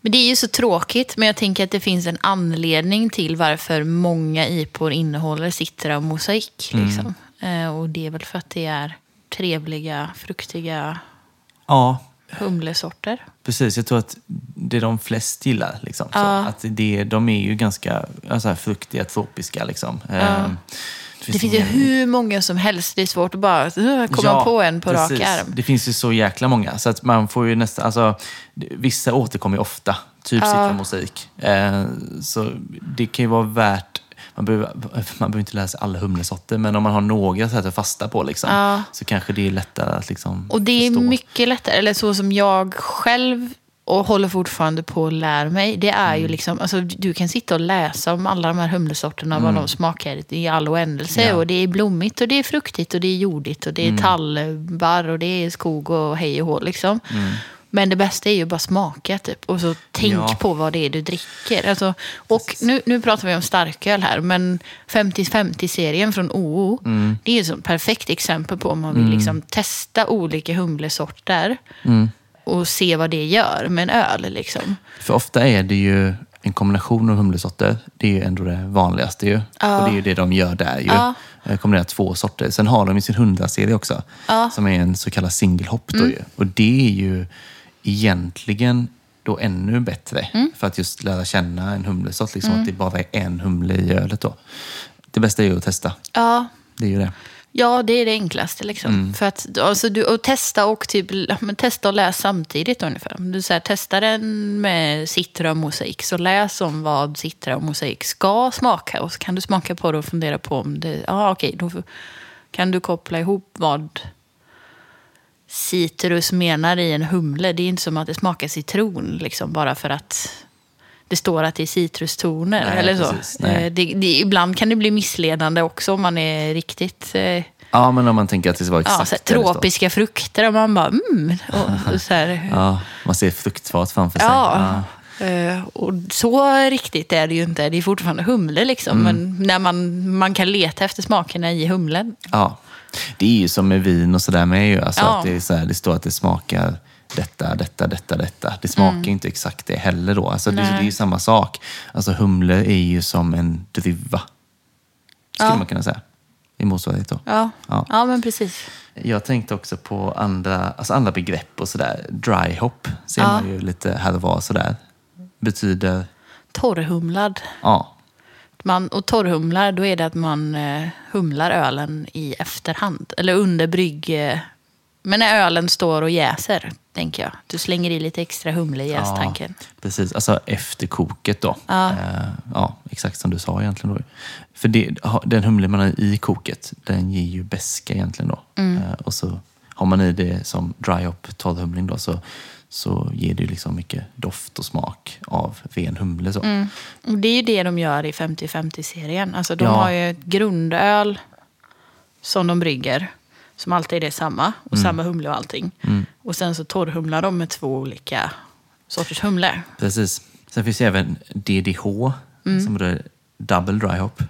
Men det är ju så tråkigt, men jag tänker att det finns en anledning till varför många IPor innehåller citra och mosaik. Liksom. Eh, och det är väl för att det är trevliga, fruktiga Ja, humlesorter. precis. Jag tror att det de flest gillar. Liksom, så. Ja. Att det, de är ju ganska alltså, fruktiga, tropiska. Liksom. Ehm, Det finns ju ingen- hur många som helst. Det är svårt att bara komma Ja, på en på precis. rak arm. Det finns ju så jäkla många. Så att man får ju nästan, alltså, det- vissa återkommer ju ofta. Typ Ja. citromosaik. Eh, så det kan ju vara värt, man behöver, man behöver inte lära sig alla humlesorter, men om man har några så här att fasta på liksom, Ja. så kanske det är lättare att liksom Och det är förstå. mycket lättare, eller så som jag själv och håller fortfarande på att lära mig. Det är Mm. ju liksom, alltså, du kan sitta och läsa om alla de här humlesorterna, vad de smakar i all oändelse. Mm. Ja. Och det är blommigt och det är fruktigt och det är jordigt och det är Mm. tallbar och det är skog och hej och hå liksom. Men det bästa är ju bara smaka typ. Och så tänk Ja. på vad det är du dricker. Alltså, och nu, nu pratar vi om starköl här, men 50-50-serien från OO, Mm. det är ju ett perfekt exempel på om man vill liksom testa olika humlesorter Mm. och se vad det gör med en öl. Liksom. För ofta är det ju en kombination av humlesorter. Det är ju ändå det vanligaste ju. Ja. Och det är ju det de gör där ju. Ja. Eh, Kombinerar två sorter. Sen har de ju sin 100-serie också. Ja. Mm. Som är en så kallad single hop då ju. Och det är ju egentligen då ännu bättre. Mm. För att just lära känna en humlesort. Liksom att det bara är en humle i ölet då. Det bästa är ju att testa. Ja, Det är ju det. Ja, det är det enklaste. Liksom. Mm. För att, alltså, du, och testa och typ, men testa och läs samtidigt ungefär. Om du så här, testar den med citra och mosaik, så läs om vad citra och mosaik ska smaka. Och så kan du smaka på det och fundera på om det... Ja, okej, då kan du koppla ihop vad citrus menar i en humle. Det är inte som att det smakar citron, liksom, bara för att det står att det är citrustoner. Nej, eller så. precis. Eh, Det, det, ibland kan det bli missledande också om man är riktigt... Eh, Ja, men om man tänker att det ska vara ja, exakt så här, det det står. tropiska frukter och man bara mm. Och, och så här, (laughs) Ja, man ser fruktfat framför sig. ja. Eh, Och så riktigt är det ju inte. Det är fortfarande humle liksom. Mm. Men när man, man kan leta efter smakerna i humlen. Ja, det är ju som med vin och sådär med ju. Alltså Ja. att det, är så här, det står att det smakar detta, detta, detta, detta. Det smakar Mm. inte exakt det heller då. Alltså det, det är ju samma sak. Alltså humle är ju som en druva. Skulle Ja. man kunna säga. I motsvarighet då. Ja. Ja. Ja. men precis. Jag tänkte också på andra, alltså andra begrepp och sådär. Dry hop ser man ju lite här och var sådär. Betyder, Torrhumlad. ja, Man, och torrhumlar, då är det att man eh, humlar ölen i efterhand. Eller under brygg... Men när ölen står och jäser, tänker jag. Du slänger i lite extra humle i jästanken. Precis, alltså efter koket då. Ja. Eh, ja, exakt som du sa egentligen då. För det, den humle man har i koket, den ger ju beska egentligen då. Mm. Eh, och så har man i det som dry hop, torrhumling då, så, så ger det ju liksom mycket doft och smak av ren humle. Så. Mm. Det är ju det de gör i 50-50-serien. Alltså de Ja. har ju ett grundöl som de brygger. Som alltid är det samma. Och Mm. samma humle och allting. Och sen så torrhumlar de med två olika sorters humle. Precis. Sen finns det även DDH, Mm. som är double dry hop.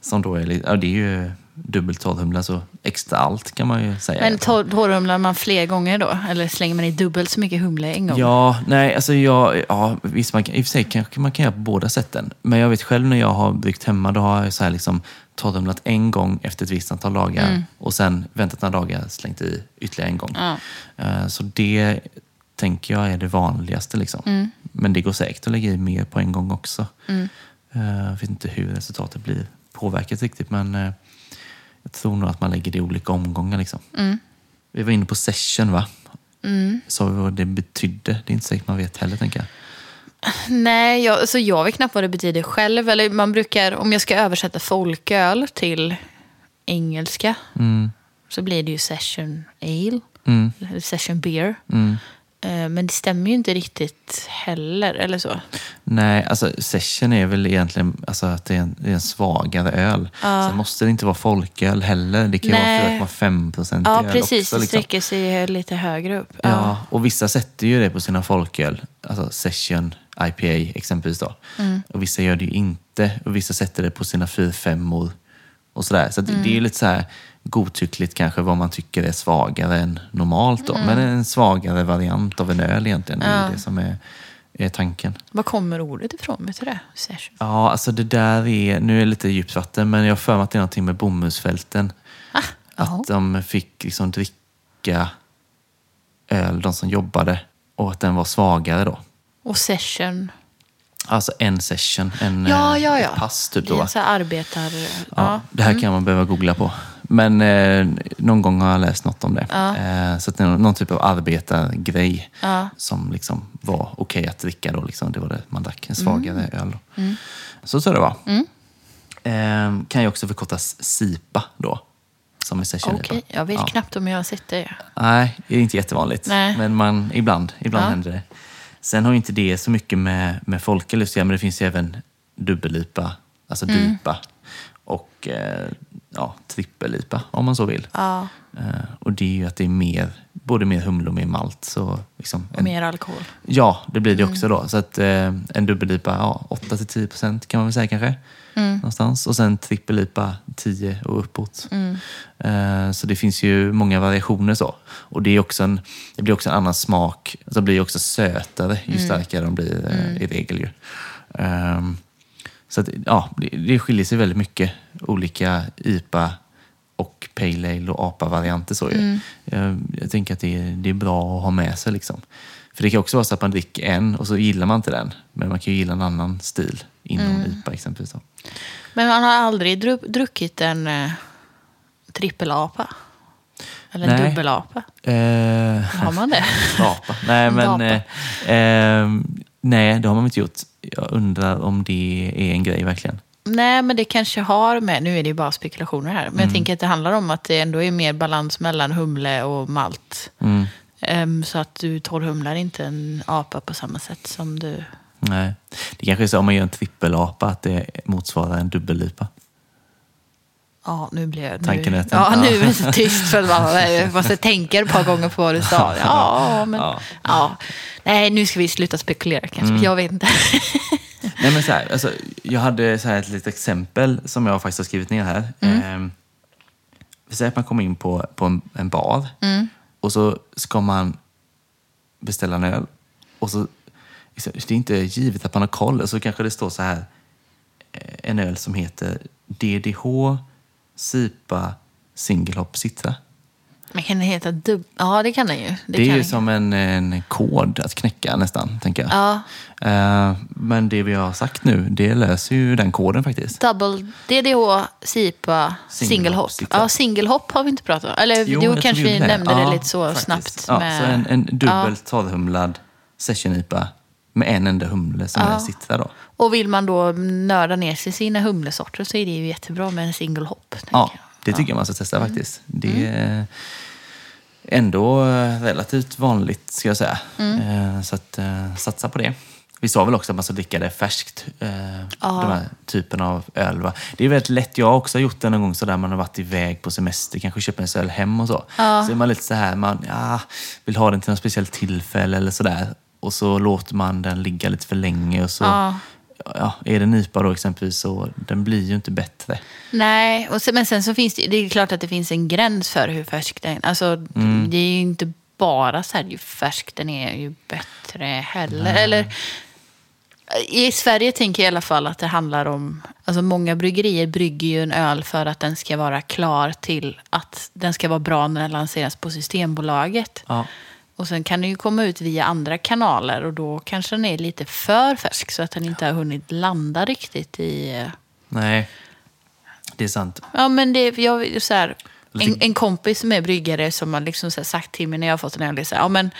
Som då är, ja, det är ju dubbelt torrhumla, så extra allt kan man ju säga. Men torr, torrhumlar man fler gånger då? Eller slänger man i dubbelt så mycket humle en gång? Ja, nej, alltså jag, ja, visst, man kan, i och för sig kanske man kan göra på båda sätten. Men jag vet själv när jag har byggt hemma, då har jag så här liksom torrhumlat en gång efter ett visst antal dagar och sen väntat några dagar, slängt i ytterligare en gång. Ja. Eh, Så det tänker jag är det vanligaste. Liksom. Men det går säkert att lägga i mer på en gång också. Eh, Jag vet inte hur resultatet blir påverkat riktigt, men eh, jag tror nog att man lägger det i olika omgångar. Liksom. Vi var inne på session, va? Sa vi vad det betydde? Det är inte säkert man vet heller, tänker jag. Nej, jag, alltså jag vet knappt vad det betyder själv. Eller man brukar, om jag ska översätta folköl till engelska Mm, så blir det ju session ale, mm, session beer. mm. Eh, Men det stämmer ju inte riktigt heller, eller så. Nej, alltså session är väl egentligen alltså, att det är en, det är en svagare öl. Sen måste det inte vara folköl heller. Det kan Nej. vara 4,5 procent Ja, öl precis. också. Det Liksom. sträcker sig lite högre upp. Ja, och vissa sätter ju det på sina folköl. Alltså session IPA exempelvis då. Mm. Och vissa gör det ju inte. Och vissa sätter det på sina 4-5 och sådär. Så Mm. det är ju lite så här godtyckligt kanske vad man tycker är svagare än normalt då. Mm. Men en svagare variant av en öl egentligen. Det är det som är, är tanken. Var kommer ordet ifrån? Vet du det? Session. Ja, alltså det där är, nu är det lite djupt vatten, men jag har för mig att det är någonting med bomullsfälten. Ah. Att de fick liksom dricka öl, de som jobbade, och att den var svagare då. Och session. Alltså en session, en, Ja, eh, ja, ja. ett pass typ Det då. är en sån här arbetar... Ja, Ja. Det här kan man behöva googla på. Men eh, någon gång har jag läst något om det. Ja. Eh, så att det är någon typ av arbetargrej Ja. som liksom var okej att dricka då. Liksom. Det var det man drack, en svagare Mm. öl. Då. Så så det var. Eh, kan ju också förkortas SIPA då. Som Okej, jag vet ja. knappt om jag har sett det. Nej, det är inte jättevanligt. Nej. Men man, ibland, ibland Ja. händer det. Sen har ju inte det så mycket med, med folköl att göra, men det finns ju även dubbel-IPA, alltså Mm. DIPA och eh, ja, trippel-IPA om man så vill. Ja, Eh, och det är ju att det är mer, både mer humle och mer malt. Så liksom och en, mer alkohol. Ja, det blir det Mm. också då. Så att eh, en dubbel-IPA, ja, 8-10 procent kan man väl säga kanske. Mm. Någonstans. Och sen trippel-IPA 10 och uppåt. Mm. Eh, så det finns ju många variationer så. Och det, är också en, det blir också en annan smak. Alltså det blir också sötare ju Mm. starkare de blir eh, i regel. Ju. Ehm, så att, ja, det, det skiljer sig väldigt mycket. Olika IPA och Pale Ale och APA-varianter. Så. Mm. Jag, jag tänker att det är, det är bra att ha med sig. Liksom. För det kan också vara så att man dricker en och så gillar man inte den. Men man kan ju gilla en annan stil inom Mm. IPA exempelvis. Men man har aldrig dru- druckit en eh, trippelapa? Eller en dubbelapa? Eh, Har man det? (laughs) apa. Nej, men... Eh, eh, nej, det har man inte gjort. Jag undrar om det är en grej verkligen. Nej, men det kanske har med, nu är det ju bara spekulationer här, men Mm. jag tänker att det handlar om att det ändå är mer balans mellan humle och malt. Mm. Ehm, så att du torrhumlar inte en apa på samma sätt som du... Nej. Det kanske är så om man gör en trippelapa att det motsvarar en dubbel-IPA. Ja, nu blev jag... Nu, Tanken att- ja, nu är det så tyst för att man (laughs) jag måste tänka ett par gånger på vad du sa. (laughs) Ja, men... Ja. Ja. Nej, nu ska vi sluta spekulera kanske. Mm. Jag vet inte. (laughs) Nej, men så här, alltså, jag hade så här ett litet exempel som jag faktiskt har skrivit ner här. Mm. vi säger att man kommer in på, på en, en bar och så ska man beställa en öl. Och så, liksom, det är inte givet att man har koll. Så kanske det står så här, eh, en öl som heter DDH Sipa Single Hop Citra. Men kan det heta dubb... Ja, det kan den ju. Det, är kan ju den. som en, en kod att knäcka nästan, tänker jag. Ja, Eh, men det vi har sagt nu, det löser ju den koden faktiskt. double DDH, SIPA, Single single. Ja, single hop har vi inte pratat om. Eller jo, tror kanske vi gjorde nämnde det Ja, lite så faktiskt. snabbt. Ja, med... Så en, en dubbelt torrhumlad session-IPA med en enda humle som Ja. är citra då. Och vill man då nörda ner sig sina humlesorter så är det ju jättebra med en single hop. Ja, det tycker jag man ska testa faktiskt. Det är ändå relativt vanligt ska jag säga. Eh, Så att eh, satsa på det. Vi sa väl också att man ska dricka det färskt, eh, de här typen av öl. Va? Det är väldigt lätt, jag har också gjort det någon gång sådär man har varit iväg på semester, kanske köper en öl hem och så. Så är man lite så här, man ja, vill ha den till något speciellt tillfälle eller sådär. Och så låter man den ligga lite för länge och så Ja. ja, är det en IPA då exempelvis så den blir ju inte bättre. Nej, och sen, men sen så finns det, det är klart att det finns en gräns för hur färsk den är. Alltså, Mm. det är ju inte bara så här, ju färsk den är, ju bättre heller. Eller, I Sverige tänker jag i alla fall att det handlar om... Alltså många bryggerier brygger ju en öl för att den ska vara klar till att den ska vara bra när den lanseras på Systembolaget. Ja. Och sen kan den ju komma ut via andra kanaler och då kanske den är lite för färsk så att den inte har hunnit landa riktigt i... eh, Nej, det är sant. Ja, men det, jag, så här, en, en kompis som är bryggare som har liksom så sagt till mig när jag har fått en öl, det är så här, ja men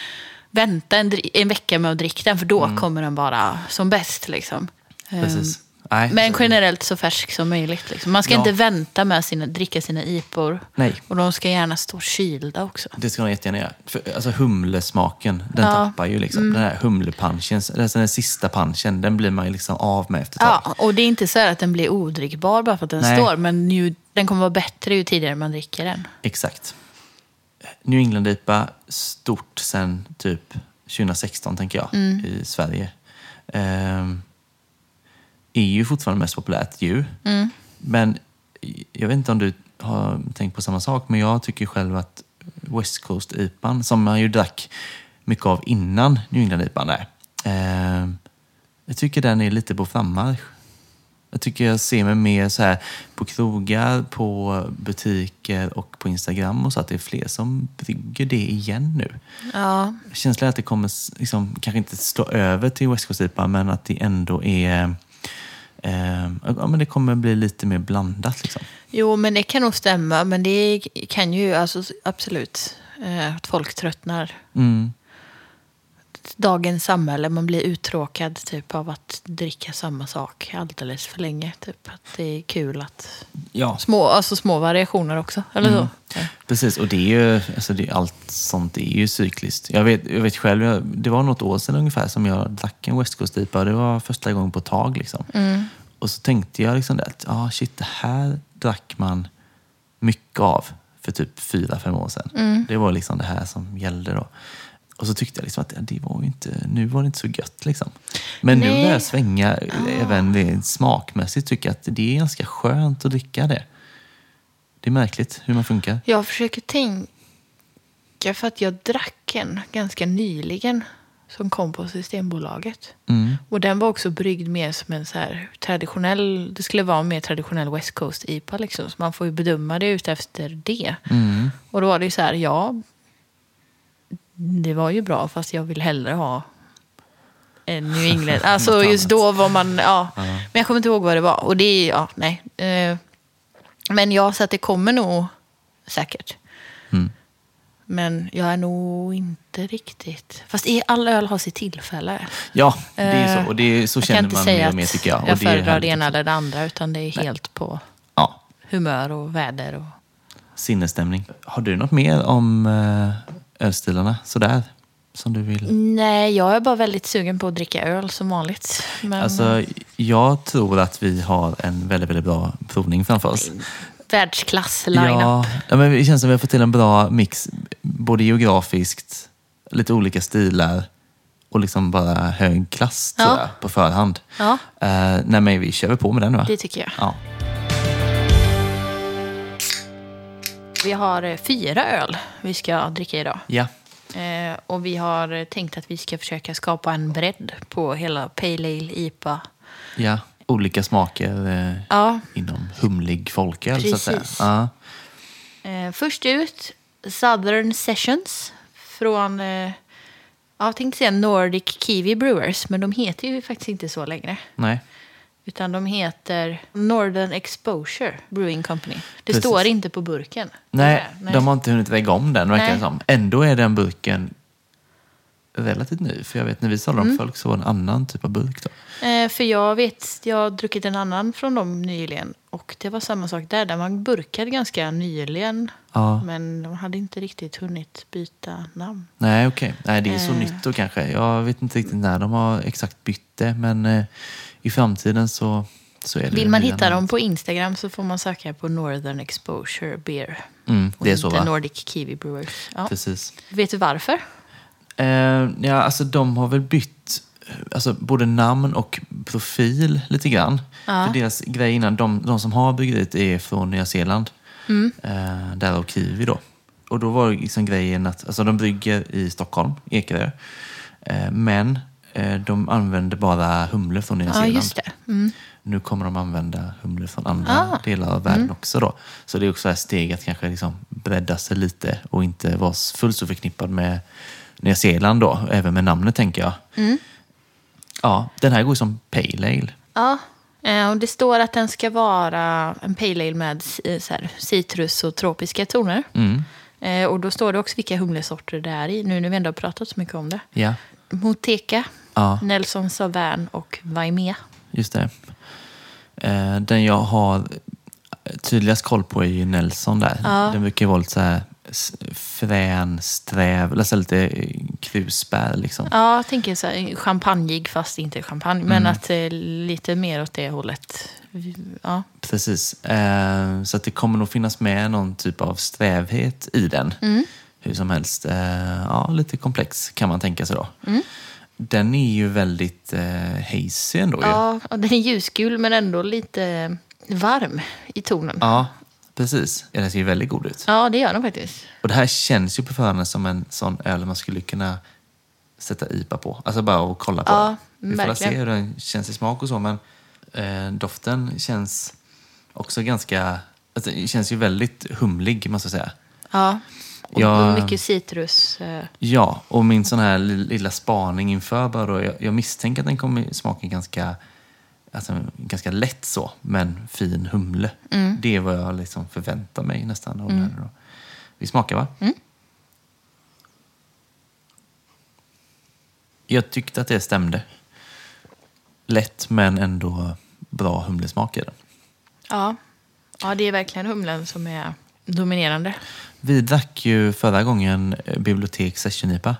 vänta en, en vecka med att dricka den för då Mm. kommer den vara som bäst. Liksom. Precis. Nej, Men generellt så färsk som möjligt. Liksom. Man ska Ja. inte vänta med att dricka sina IPor. Nej. Och de ska gärna stå kylda också. Det ska de jättegärna göra. För, alltså humlesmaken, den Ja. tappar ju liksom. Den här humlepunchen, alltså den sista punchen, den blir man ju liksom av med efter ett tag. Ja, och det är inte så här att den blir odrickbar bara för att den Nej. står. Men ju, den kommer vara bättre ju tidigare man dricker den. Exakt. New England IPA, stort sen typ 2016 tänker jag, Mm. i Sverige. Ehm, är ju fortfarande mest populärt ju. Mm. Men jag vet inte om du har tänkt på samma sak, men jag tycker själv att West Coast IPAn, som man ju drack mycket av innan New England IPAn där, ehm, Jag tycker den är lite på frammarsch. Jag tycker jag ser mig mer så här på krogar, på butiker och på Instagram och så att det är fler som brygger det igen nu. Ja, Känslan är att det kommer liksom, kanske inte slå över till West Coast IPA men att det ändå är eh, ja, men det kommer bli lite mer blandat. Liksom. jo men det kan nog stämma. Men det kan ju alltså, absolut eh, att folk tröttnar. Mm. Dagens samhälle, man blir uttråkad typ av att dricka samma sak alldeles för länge. Typ. Att det är kul att... Ja, Små, alltså små variationer också, eller Mm. så? Precis, och det är ju, alltså det, allt sånt är ju cykliskt. Jag vet, jag vet själv, jag, det var något år sedan ungefär som jag drack en West Coast IPA. Det var första gången på ett tag. Liksom. Och så tänkte jag liksom det att ah, shit, det här drack man mycket av för typ fyra, fem år sedan. Det var liksom det här som gällde då. Och så tyckte jag liksom att det var inte, nu var det inte så gött. Liksom. Men nu Nej. börjar jag svänga även det smakmässigt. Tycker jag att det är ganska skönt att dricka det. Det är märkligt hur man funkar. Jag försöker tänka, för att jag drack en ganska nyligen som kom på Systembolaget. Mm. Och den var också bryggd mer som en så här traditionell, det skulle vara en mer traditionell West Coast IPA liksom. Så man får ju bedöma det ut efter det. Mm. Och då var det ju så här, ja, det var ju bra fast jag vill hellre ha en New England. Alltså just då var man, ja. Men jag kommer inte ihåg vad det var. Och det är, ja, nej. Eh, Men ja, så att det kommer nog säkert. Mm. Men jag är nog inte riktigt... Fast i- all öl har sitt tillfälle. Ja, det är Eh, så. Och det är, så jag känner inte man säga mer och mer tycker jag. Och jag föredrar det ena eller det andra. Utan det är helt på Ja, humör och väder. Och... sinnesstämning. Har du något mer om eh, ölstilarna sådär? Som du vill? Nej, jag är bara väldigt sugen på att dricka öl som vanligt. Men Alltså, jag tror att vi har en väldigt, väldigt bra provning framför oss. världsklass line-up. Ja, ja, men det känns som att vi har fått till en bra mix, både geografiskt, lite olika stilar och liksom bara hög klass tror Ja. jag, på förhand. Ja, Eh, nej, men vi kör väl på med den va? det tycker jag. Ja. Vi har eh, fyra öl vi ska dricka idag. ja. Eh, och vi har tänkt att vi ska försöka skapa en bredd på hela Pale Ale, IPA. Ja, olika smaker eh, Ja, inom humlig folköl så att säga. Ja. eh, först ut Southern Sessions från, eh, ja, jag tänkte säga Nordic Kiwi Brewers, men de heter ju faktiskt inte så längre. Nej. Utan de heter Northern Exposure Brewing Company. Det Precis. står inte på burken. Nej, Nej. de har inte hunnit väga om den verkar det som. Ändå är den burken relativt ny. För jag vet när vi sålde Mm. dem folk så var det en annan typ av burk då. Eh, för jag vet, jag har druckit en annan från dem nyligen. Och det var samma sak där. Den var burkad ganska nyligen. Ja. Men de hade inte riktigt hunnit byta namn. Nej, okej. Nej, det är så Eh. nytt då kanske. Jag vet inte riktigt när de har exakt bytt det. Men eh, i framtiden så, så är det Vill man hitta dem på Instagram så får man söka på Northern Exposure Beer. Mm, Och det är så va? Nordic Kiwi Brewers. Ja. Precis. Vet du varför? Eh, ja, alltså de har väl bytt alltså, både namn och profil lite grann. Ja. För deras grej innan, de, de som har bryggeriet är från Nya Zeeland. Mm. Eh, därav Kiwi då. Och då var liksom grejen att alltså, de brygger i Stockholm, Ekerö. Eh, men de använder bara humle från Nya Ja, Zeeland. det. Mm. Nu kommer de använda humle från andra Ah. delar av världen också. Då. Så det är också ett steg att kanske liksom bredda sig lite och inte vara fullt så förknippad med Nya Zeeland då, även med namnet tänker jag. Mm. Ja, den här går som Pale Ale. Ja, eh, och det står att den ska vara en pale ale med eh, här, citrus och tropiska toner. Mm. Eh, Och då står det också vilka humlesorter det är i, nu när vi ändå har pratat så mycket om det. Ja, Moteca, ja Nelson Sauvin och Vaimea. just det. Eh, den jag har tydligast koll på är ju Nelson där. Ja. Den brukar ju vara lite så här frän, sträv, eller så här lite krusbär liksom. Ja, jag tänker så här, champagnig fast inte champagne. Men att eh, lite mer åt det hållet. Ja. Precis. Eh, så att det kommer nog finnas med någon typ av strävhet i den. Mm. Hur som helst. Eh, ja, lite komplex kan man tänka sig då. Mm. Den är ju väldigt eh, hazy ändå. Ja, och den är ljusgul men ändå lite varm i tonen. Ja, precis. Ja, Den ser ju väldigt god ut. Ja, det gör den faktiskt. Och det här känns ju på förhand som en sån öl man skulle kunna sätta IPA på. Alltså bara att kolla på Ja, den. Vi får se hur den känns i smak och så, men eh, doften känns också ganska... Alltså, känns ju väldigt humlig, måste jag säga. Ja. Och Jag- mycket citrus. eh, Ja, och min sån här li- lilla spaning inför bara då, jag, jag misstänker att den kommer smaka ganska, alltså, ganska lätt så, men fin humle. Det är vad jag liksom förväntar mig nästan av här då. Vi smakar va? Jag tyckte att det stämde. Lätt men ändå bra humlesmak i den. Ja. ja, det är verkligen humlen som är dominerande. Vi drack ju förra gången eh, Bibliotek Session-IPA.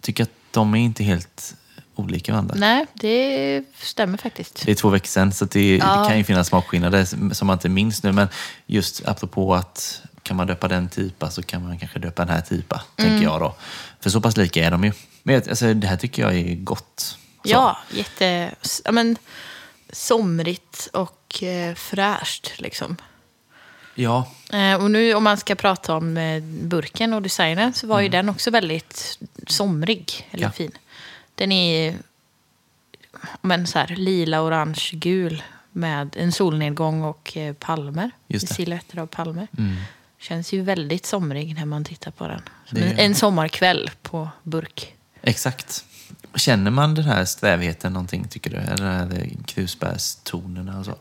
Tycker att de är inte helt olika varandra. Nej, det stämmer faktiskt. Det är två veckor sedan, så det, Ja. det kan ju finnas smakskillnader som- man inte minns nu. Men just apropå att kan man döpa den typa så kan man kanske döpa den här typa, Mm. tänker jag då. För så pass lika är de ju. Men alltså, det här tycker jag är gott. Så. Ja, jätte... Ja, men, somrigt och eh, fräscht liksom. Ja, Eh, och nu om man ska prata om eh, burken och designen så var ju den också väldigt somrig, eller Mm. Ja. fin. Den är men så här, lila, orange, gul med en solnedgång och eh, palmer. Just det. Silhuetter av palmer. Mm. Känns ju väldigt somrig när man tittar på den. Som en, en sommarkväll på burk. exakt. Känner man den här strävheten någonting, tycker du? Eller här krusbärstonerna och så?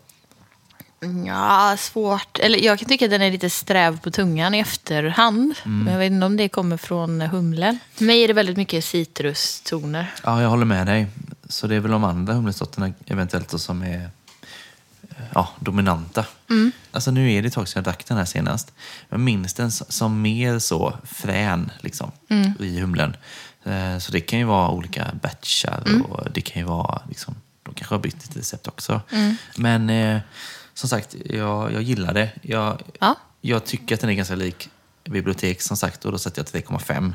Ja, svårt. Eller jag kan tycka att den är lite sträv på tungan i efterhand. Mm. Men jag vet inte om det kommer från humlen. För mig är det väldigt mycket citrustoner. Ja, jag håller med dig. Så det är väl de andra humlesorterna eventuellt då som är ja, dominanta. Alltså nu är det ett tag sedan jag drack den här senast. Jag minns den som mer så frän liksom, i humlen. Eh, Så det kan ju vara olika batchar och det kan ju vara, liksom, de kanske har bytt lite recept också. Men eh, som sagt, jag, jag gillar det. Jag, Ja. jag tycker att den är ganska lik bibliotek som sagt och då sätter jag 3,5.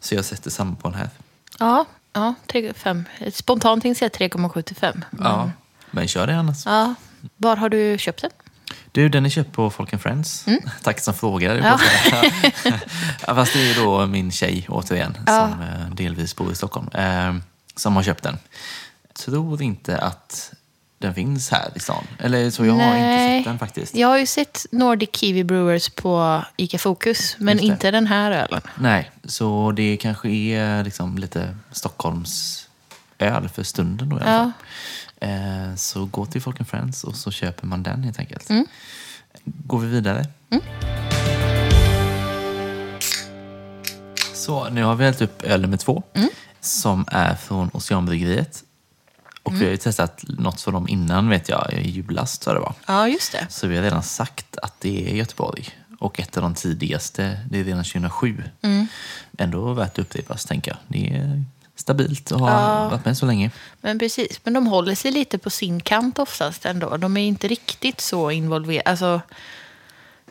Så jag sätter samma på den här. Ja, ja 3,5. Spontant tänkte jag säga 3,75. Men- Ja, men kör det annars. ja. Var har du köpt den? Du, den är köpt på Folk and Friends. (laughs) Tack som frågar. Ja. (laughs) Ja. Fast det är ju då min tjej, återigen, Ja. som eh, delvis bor i Stockholm, eh, som har köpt den. Tror inte att den finns här i stan. Eller så, jag har inte sett den faktiskt. Jag har ju sett Nordic Kiwi Brewers på Ica Fokus, men inte den här ölen. Nej, så det kanske är liksom lite Stockholms öl för stunden då i alla Ja. fall. Eh, så gå till Folk and Friends och så köper man den helt enkelt. Mm. Går vi vidare? Så, nu har vi hällt upp öl nummer två Mm. som är från Oceanbryggeriet. Och Mm. vi har ju testat något för dem innan vet jag, i julas tror jag det var. Ja, just det. Så vi har redan sagt att det är Göteborg. Och ett av de tidigaste, det är redan 2007. Mm. Ändå värt att upprepas, tänker jag. Det är stabilt och har Ja. varit med så länge. Men precis, men de håller sig lite på sin kant oftast ändå. De är inte riktigt så involverade. Alltså,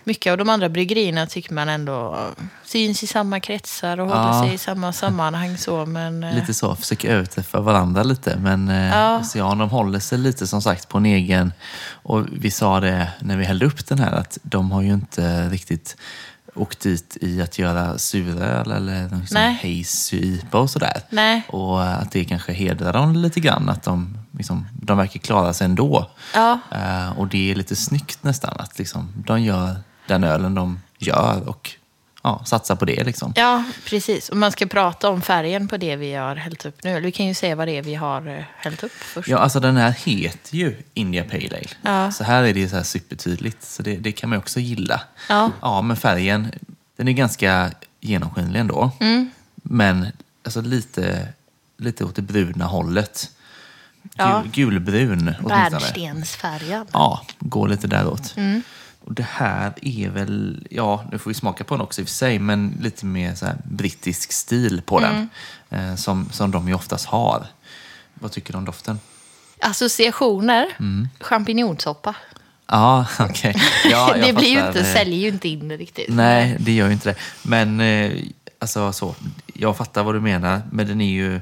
mycket av de andra bryggerierna tycker man ändå syns i samma kretsar och Ja. håller sig i samma sammanhang. Så, men, eh, Lite så, försöker överträffa varandra lite. Men eh, Ja. Ocean, de håller sig lite som sagt på en egen... Och vi sa det när vi hällde upp den här, att de har ju inte riktigt åkt dit i att göra suröl eller liksom Nej. hazy IPA och sådär. Nej. Och att det kanske hedrar dem lite grann, att de, liksom, de verkar klara sig ändå. Ja. Eh, och det är lite snyggt nästan, att liksom, de gör den ölen de gör och ja, satsar på det. Liksom. Ja, precis. Och man ska prata om färgen på det vi har hällt upp nu. Vi kan ju säga vad det är vi har eh, hällt upp först. Ja, alltså den här heter ju India Pale Ale. Ja. Så här är det så här supertydligt, så det, det kan man ju också gilla. Ja. ja, men färgen, den är ganska genomskinlig ändå. Mm. Men alltså lite, lite åt det bruna hållet. Gul, Ja. Gulbrun åtminstone. Bärnstensfärgad. Ja, går lite däråt. Mm. Och det här är väl, ja, nu får vi smaka på den också i och för sig, men lite mer så brittisk stil på Mm. den. Eh, som, som de ju oftast har. Vad tycker du om doften? Associationer. Mm. Champinjonsoppa. Ja, (laughs) okej. Ja, jag det blir ju inte, säljer ju inte in det riktigt. Nej, det gör ju inte det. Men eh, alltså så, jag fattar vad du menar, men den är ju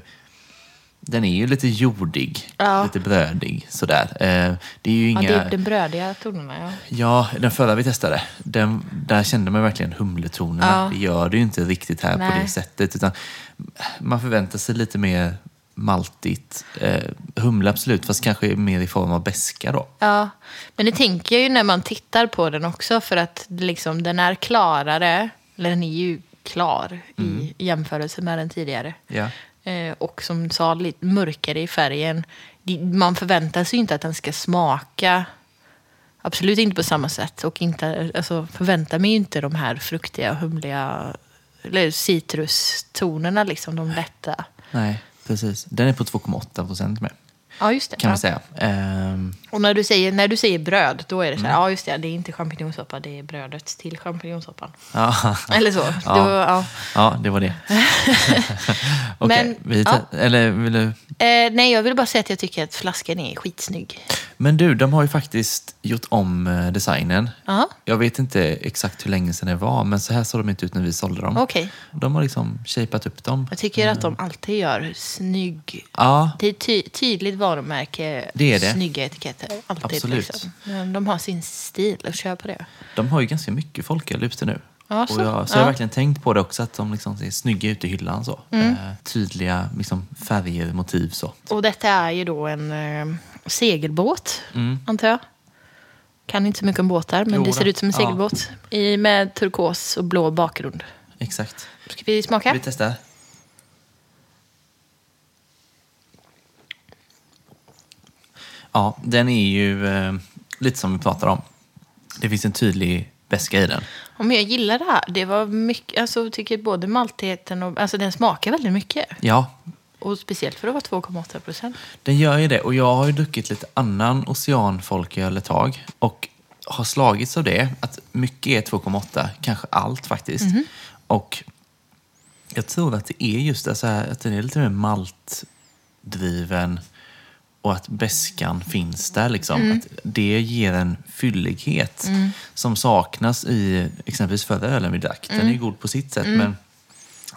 den är ju lite jordig, Ja. lite brödig sådär. Eh, det är ju Ja, inga... det är den brödiga tonerna, ja. Ja, den förra vi testade, den, där kände man verkligen humletonerna. Ja. Det gör det ju inte riktigt här på Nej. det sättet. Utan man förväntar sig lite mer maltigt. Eh, humle absolut, fast kanske mer i form av beska då. Ja, men det tänker jag ju när man tittar på den också för att det liksom, den är klarare, eller den är ju klar i jämförelse med den tidigare. Ja. Eh, och som sa, lite mörkare i färgen. Man förväntar sig inte att den ska smaka, absolut inte på samma sätt. Och inte, alltså, förväntar mig inte de här fruktiga, humliga, eller citrustonerna, liksom, de lätta. Nej, precis. Den är på 2,8 procent med, Ja, just det. kan ja. man säga. Ehm, Och när du, säger, när du säger bröd, då är det så här, ja just det, det är inte champinjonsoppa, det är brödet till champinjonsoppan. ja. (laughs) Eller så. Ja. Då, ja. ja, det var det. (laughs) Okej, te- eller vill du... Eh, nej, jag vill bara säga att jag tycker att flaskan är skitsnygg. Men du, de har ju faktiskt gjort om eh, designen. Ja, Jag vet inte exakt hur länge sedan det var, men så här såg de inte ut när vi sålde dem. okej. De har liksom shapat upp dem. Jag tycker att de alltid gör snygg... Ja, Det är ty tydligt varumärke, Det är det. snygga etiketter. Alltid, Absolut. Liksom. Men De har sin stil och kör på det. de har ju ganska mycket folköl ute nu. Ja, och så. jag, så jag har Ja. verkligen tänkt på det också, att de liksom ser snygga ut i hyllan. Så. Mm. Eh, tydliga liksom, färger, motiv så. Och detta är ju då en eh, segelbåt, Mm. antar jag. Kan inte så mycket om båtar, men Jo det ser ut som en Ja. segelbåt. I, med turkos och blå bakgrund. Exakt. Ska vi smaka? Vi testar. Ja, den är ju eh, lite som vi pratar om. Det finns en tydlig beska i den. Ja, men jag gillar det här. Det var mycket, alltså, tycker både maltigheten och... Alltså den smakar väldigt mycket. Ja, Och speciellt för att vara 2,8 procent. den gör ju det. Och jag har ju druckit lite annan oceanfolköl ett tag. Och har slagits av det, att mycket är 2,8, kanske allt faktiskt. Och jag tror att det är just det, så här, att den är lite mer maltdriven och att beskan finns där. Liksom. Att det ger en fyllighet som saknas i exempelvis förra ölen vi drack. Den är god på sitt sätt, men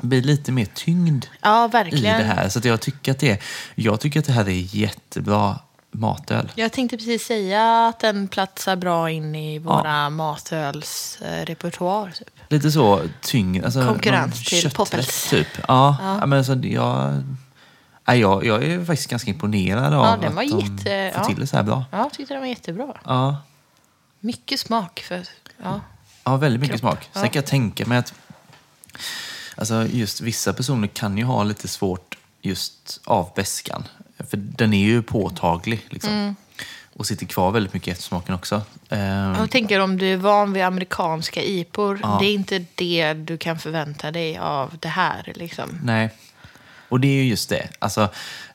blir lite mer tyngd Ja, i det här. Så jag, tycker att det är, jag tycker att det här är jättebra matöl. Jag tänkte precis säga att den platsar bra in i våra matölsrepertoar. Typ. Lite så tyngre. Alltså, Konkurrens till Poppels. Typ. Ja, ja. men alltså, jag, nej, jag, jag är faktiskt ganska imponerad av den var att de jätte- får ja. till det så här bra. Ja, jag tyckte den var jättebra. Ja, Mycket smak. För, ja. ja väldigt mycket Kropp. smak. Sen Ja. kan jag tänka mig att alltså, just vissa personer kan ju ha lite svårt just av beskan. För den är ju påtaglig. Liksom. Mm. Och sitter kvar väldigt mycket i eftersmaken också. Ehm, Jag tänker om du är van vid amerikanska IPor. Ja. Det är inte det du kan förvänta dig av det här. Liksom. Nej. Och det är ju just det. Alltså,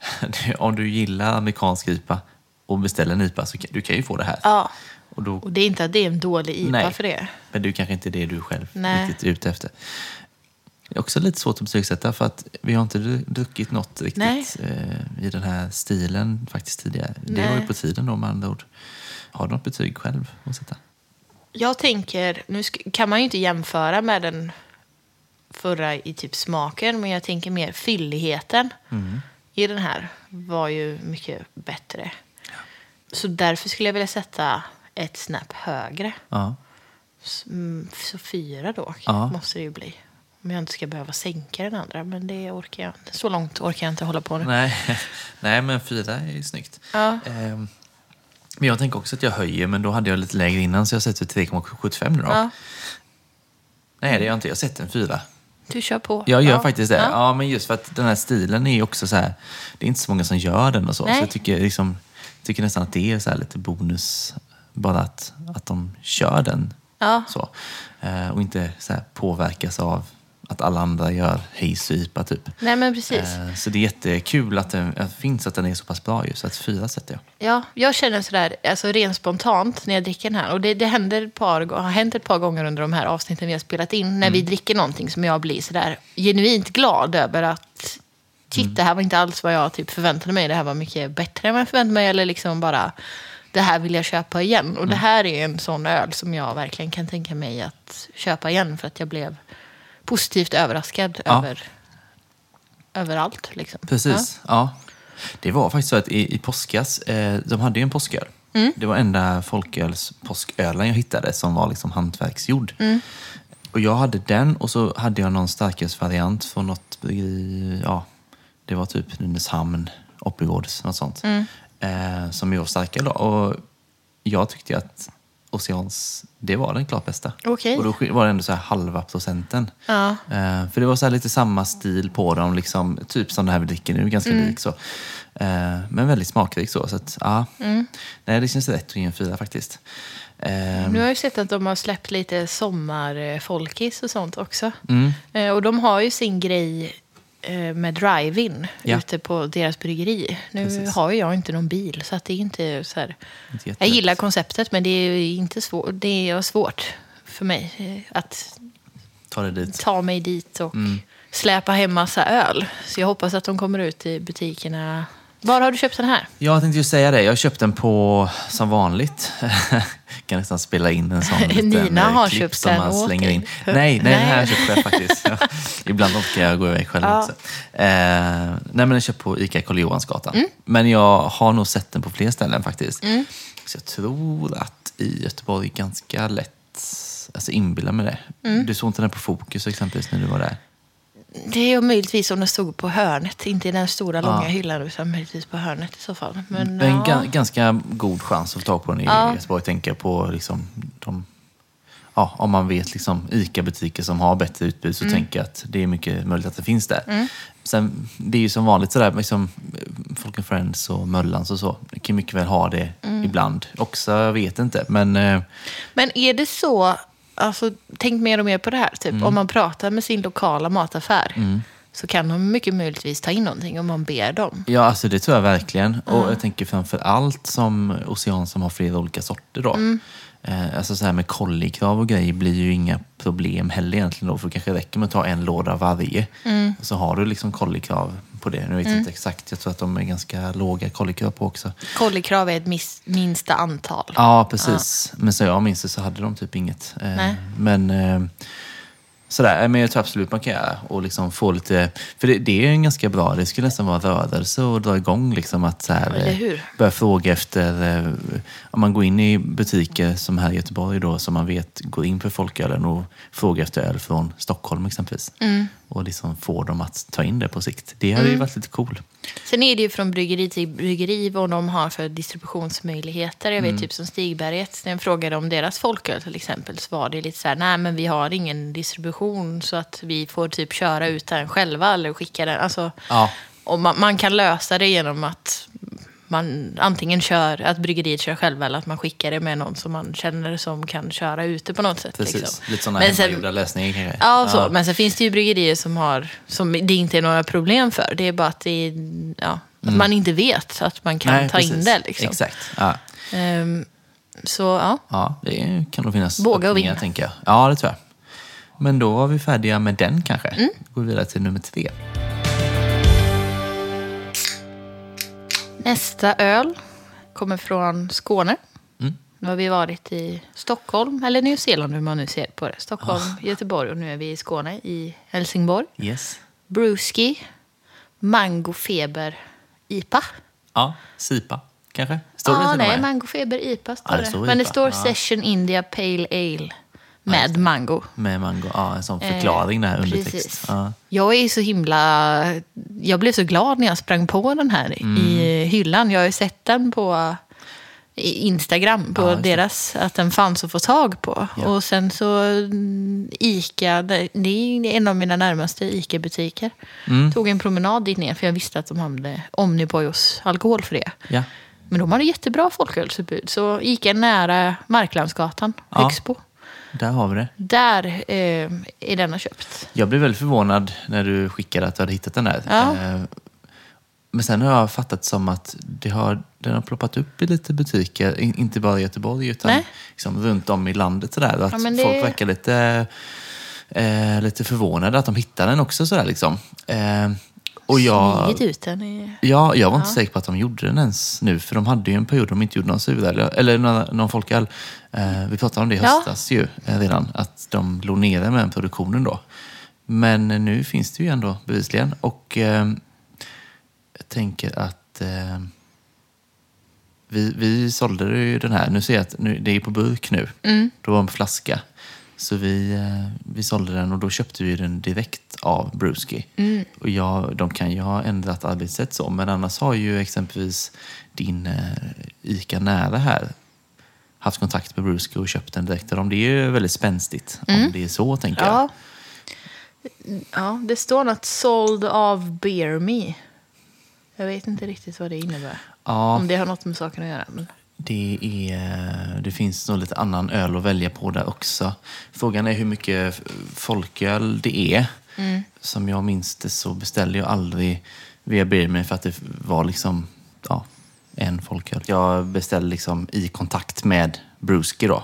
(laughs) om du gillar amerikansk IPA och beställer en IPA så kan du kan ju få det här. Ja. Och då, Och det är inte att det är en dålig IPA Nej. för det. men det är kanske inte det du själv Nej. riktigt är ute efter. Det är också lite svårt att betygsätta för att vi har inte dru- druckit något riktigt Nej. eh, i den här stilen faktiskt tidigare. Det var ju Nej. på tiden då med andra ord. Har du något betyg själv att sätta? Jag tänker, nu kan man ju inte jämföra med den förra i typ smaken, men jag tänker mer fylligheten Mm. i den här var ju mycket bättre. Så därför skulle jag vilja sätta ett snäpp högre. Ja. Mm, Så fyra då Ja. måste det ju bli. Om jag inte ska behöva sänka den andra, men det orkar jag inte. Så långt orkar jag inte hålla på nu. Nej. (laughs) Nej, men fyra är ju snyggt. Ja. Ehm, men jag tänker också att jag höjer, men då hade jag lite lägre innan så jag sätter 3,75 nu då. Ja, Nej, det gör jag inte. Jag sätter en fyra. Du kör på. Jag gör ja. faktiskt det. Ja. Ja. men just för att den här stilen är ju också så här, det är inte så många som gör den och så. Nej. Så jag tycker, liksom, tycker nästan att det är så lite bonus, bara att, att de kör den Ja. så. Eh, och inte så påverkas av att alla andra gör och IPA typ. Nej, men precis. Eh, så det är jättekul att det att finns att den är så pass bra just. Så att fyra sätter jag. Ja, jag känner sådär, alltså rent spontant när jag dricker den här. Och det, det händer ett par, har hänt ett par gånger under de här avsnitten vi har spelat in. När vi dricker någonting som jag blir sådär genuint glad över att Shit, det här var inte alls vad jag typ förväntade mig. Det här var mycket bättre än vad jag förväntade mig. Eller liksom bara, det här vill jag köpa igen. Och det här är en sån öl som jag verkligen kan tänka mig att köpa igen. För att jag blev positivt överraskad Ja. över, över allt. Liksom. Precis, ja. Det var faktiskt så att i, i påskas, eh, de hade ju en påsköl. Mm. Det var enda folköls påskölen jag hittade som var liksom hantverksgjord. Mm. Och jag hade den och så hade jag någon starkölsvariant från något bryggeri, ja, det var typ Nynäshamn, Oppigårds, något sånt. Mm. Eh, som starka då. Och jag tyckte att Oceans, det var den klart bästa. Okej. Och då var det ändå så halva procenten. Ja. Eh, för det var så lite samma stil på dem, liksom, typ som det här vi dricker nu, ganska Mm. lik så. Eh, men väldigt smakrik så. så att, ja. Mm. Nej, det känns rätt att ge en fyra faktiskt. Eh, Nu har jag sett att de har släppt lite sommarfolkis och sånt också. mm, Eh, Och de har ju sin grej med drive-in Ja. ute på deras bryggeri. Nu Precis. har jag inte någon bil så det är inte så här. inte Jag gillar konceptet men det är inte svårt. Det är svårt för mig eh, att Ta ta mig dit och Mm. släpa hem massa öl. Så jag hoppas att de kommer ut i butikerna. Var har du köpt den här? Jag tänkte ju säga det. Jag köpte den på, som vanligt, (laughs) kan nästan spela in en sån (laughs) liten Nina eh, har klipp köpt som man slänger in. Nej, nej, den här Nej. köpte jag faktiskt. (laughs) Ja. Ibland orkar jag gå iväg själv Ja. också. Eh, nej, men den köpt på ICA Karl Johansgatan. Mm. Men jag har nog sett den på fler ställen faktiskt. Så jag tror att i Göteborg ganska lätt, alltså inbilla mig det. Mm. Du såg inte den på Fokus exempelvis när du var där? Det är ju möjligtvis om den stod på hörnet. Inte i den stora långa Ja. hyllan utan möjligtvis på hörnet i så fall. Men, Men ja. ga- ganska god chans att få tag på den i Ja. Göteborg, tänker på liksom de Ja, om man vet liksom ICA-butiker som har bättre utbud så tänker jag att det är mycket möjligt att det finns där. Sen, det är ju som vanligt sådär, liksom, Folk and Friends och Möllans och så. Det kan mycket väl ha det ibland också, jag vet inte. Men eh, Men är det så, alltså, tänk mer och mer på det här, typ, om man pratar med sin lokala mataffär så kan de mycket möjligtvis ta in någonting om man ber dem. ja, alltså det tror jag verkligen. Och jag tänker framför allt som Ocean som har flera olika sorter då. Eh, alltså så här med kollikrav och grejer blir ju inga problem heller egentligen då. För det kanske räcker med att ta en låda varje. Och så har du liksom kollikrav på det. Nu vet jag inte exakt, jag tror att de är ganska låga kollikrav på också. Kollikrav är ett minsta antal. Ja, precis. Men så jag minns det så hade de typ inget. Eh, Nej. Men eh, sådär, men jag tror absolut man kan göra och liksom få lite, för det, det är en ganska bra, det skulle nästan vara rörelse och dra igång liksom att så här, eh, börja fråga efter, om man går in i butiker som här i Göteborg då, som man vet går in för folkölen och frågar efter öl från Stockholm exempelvis. Mm. Och liksom få dem att ta in det på sikt. Det hade ju varit lite cool. Sen är det ju från bryggeri till bryggeri vad de har för distributionsmöjligheter. Jag vet typ som Stigberget, när jag frågade om deras folköl till exempel så var det lite så här, nej men vi har ingen distribution så att vi får typ köra ut den själva eller skicka den. Alltså, Ja. och man, man kan lösa det genom att man antingen kör, att bryggeriet kör själva eller att man skickar det med någon som man känner som kan köra ute på något sätt. Precis, Liksom. lite sådana Men sen- hemmagjorda lösningar kanske. Ja, så. men sen finns det ju bryggerier som, har, som det inte är några problem för. Det är bara att, det ja, att man inte vet att man kan Mm. Nej, ta in precis. det. Liksom. Exakt. Ja. Ehm, så ja, Ja, det kan nog finnas Våga och vinna. tänker jag. Ja, det tror jag. Men då var vi färdiga med den kanske. Mm. Går vi vidare till nummer tre. Nästa öl kommer från Skåne. Mm. Nu har vi varit i Stockholm, eller Nya Zeeland hur man nu ser på det. Stockholm, Ah. Göteborg och nu är vi i Skåne, i Helsingborg. Yes. Brewski, Mango Feber IPA. Ja, Sipa kanske? Står det Ja, och nej, med? Mango Feber IPA står Ja, det det. står Men det står. Session India Pale Ale med mango. Med mango. Ja, en sån förklaring där, Eh, undertext. Ja. Jag är så himla... Jag blev så glad när jag sprang på den här Mm. i hyllan. Jag har ju sett den på Instagram, på Ja, deras, att den fanns att få tag på. Ja. Och sen så mm, Ica, det är en av mina närmaste Ica-butiker. Mm. Tog en promenad dit ner för jag visste att de hade Omnipojos alkoholfria. ja. Men de hade jättebra folkölsutbud. Så Ica är nära Marklandsgatan, Ja. Högsbo. Där har vi det. Där eh, är denna köpt. Jag blev väldigt förvånad när du skickade att du hade hittat den där. Ja. Eh, Men sen har jag fattat som att det har, den har ploppat upp i lite butiker, in- inte bara i Göteborg utan Nej. liksom runt om i landet. Sådär. Att Ja, det- Folk verkar lite, eh, lite förvånade att de hittar den också. Sådär, liksom. Och jag, Smugit ut den. I... Ja, jag var inte säker på att de gjorde den ens nu. För de hade ju en period de inte gjorde någon suröl, eller någon, någon folköl. Eh, vi pratade om det i Ja. höstas ju eh, redan. Att de låg nere med den produktionen då. Men nu finns det ju ändå bevisligen. Och eh, jag tänker att eh, vi, vi sålde ju den här. Nu ser jag att nu, det är på burk nu. Mm. Då var den på flaska. Så vi, eh, vi sålde den och då köpte vi den direkt av Bruski. Och jag, de kan ju ha ändrat arbetssätt så, men annars har ju exempelvis din eh, ICA nära här haft kontakt med Bruski och köpt den direkt av dem. Det är ju väldigt spänstigt om det är så, tänker jag. Ja. ja, det står något såld av Beer Me. Jag vet inte riktigt vad det innebär. Ja. Om det har något med saken att göra. Men... Det, är, det finns nog lite annan öl att välja på där också. Frågan är hur mycket folköl det är. Som jag minns det så beställde jag aldrig via Birmin för att det var liksom ja, en folköl. Jag beställde liksom i kontakt med Bruski då.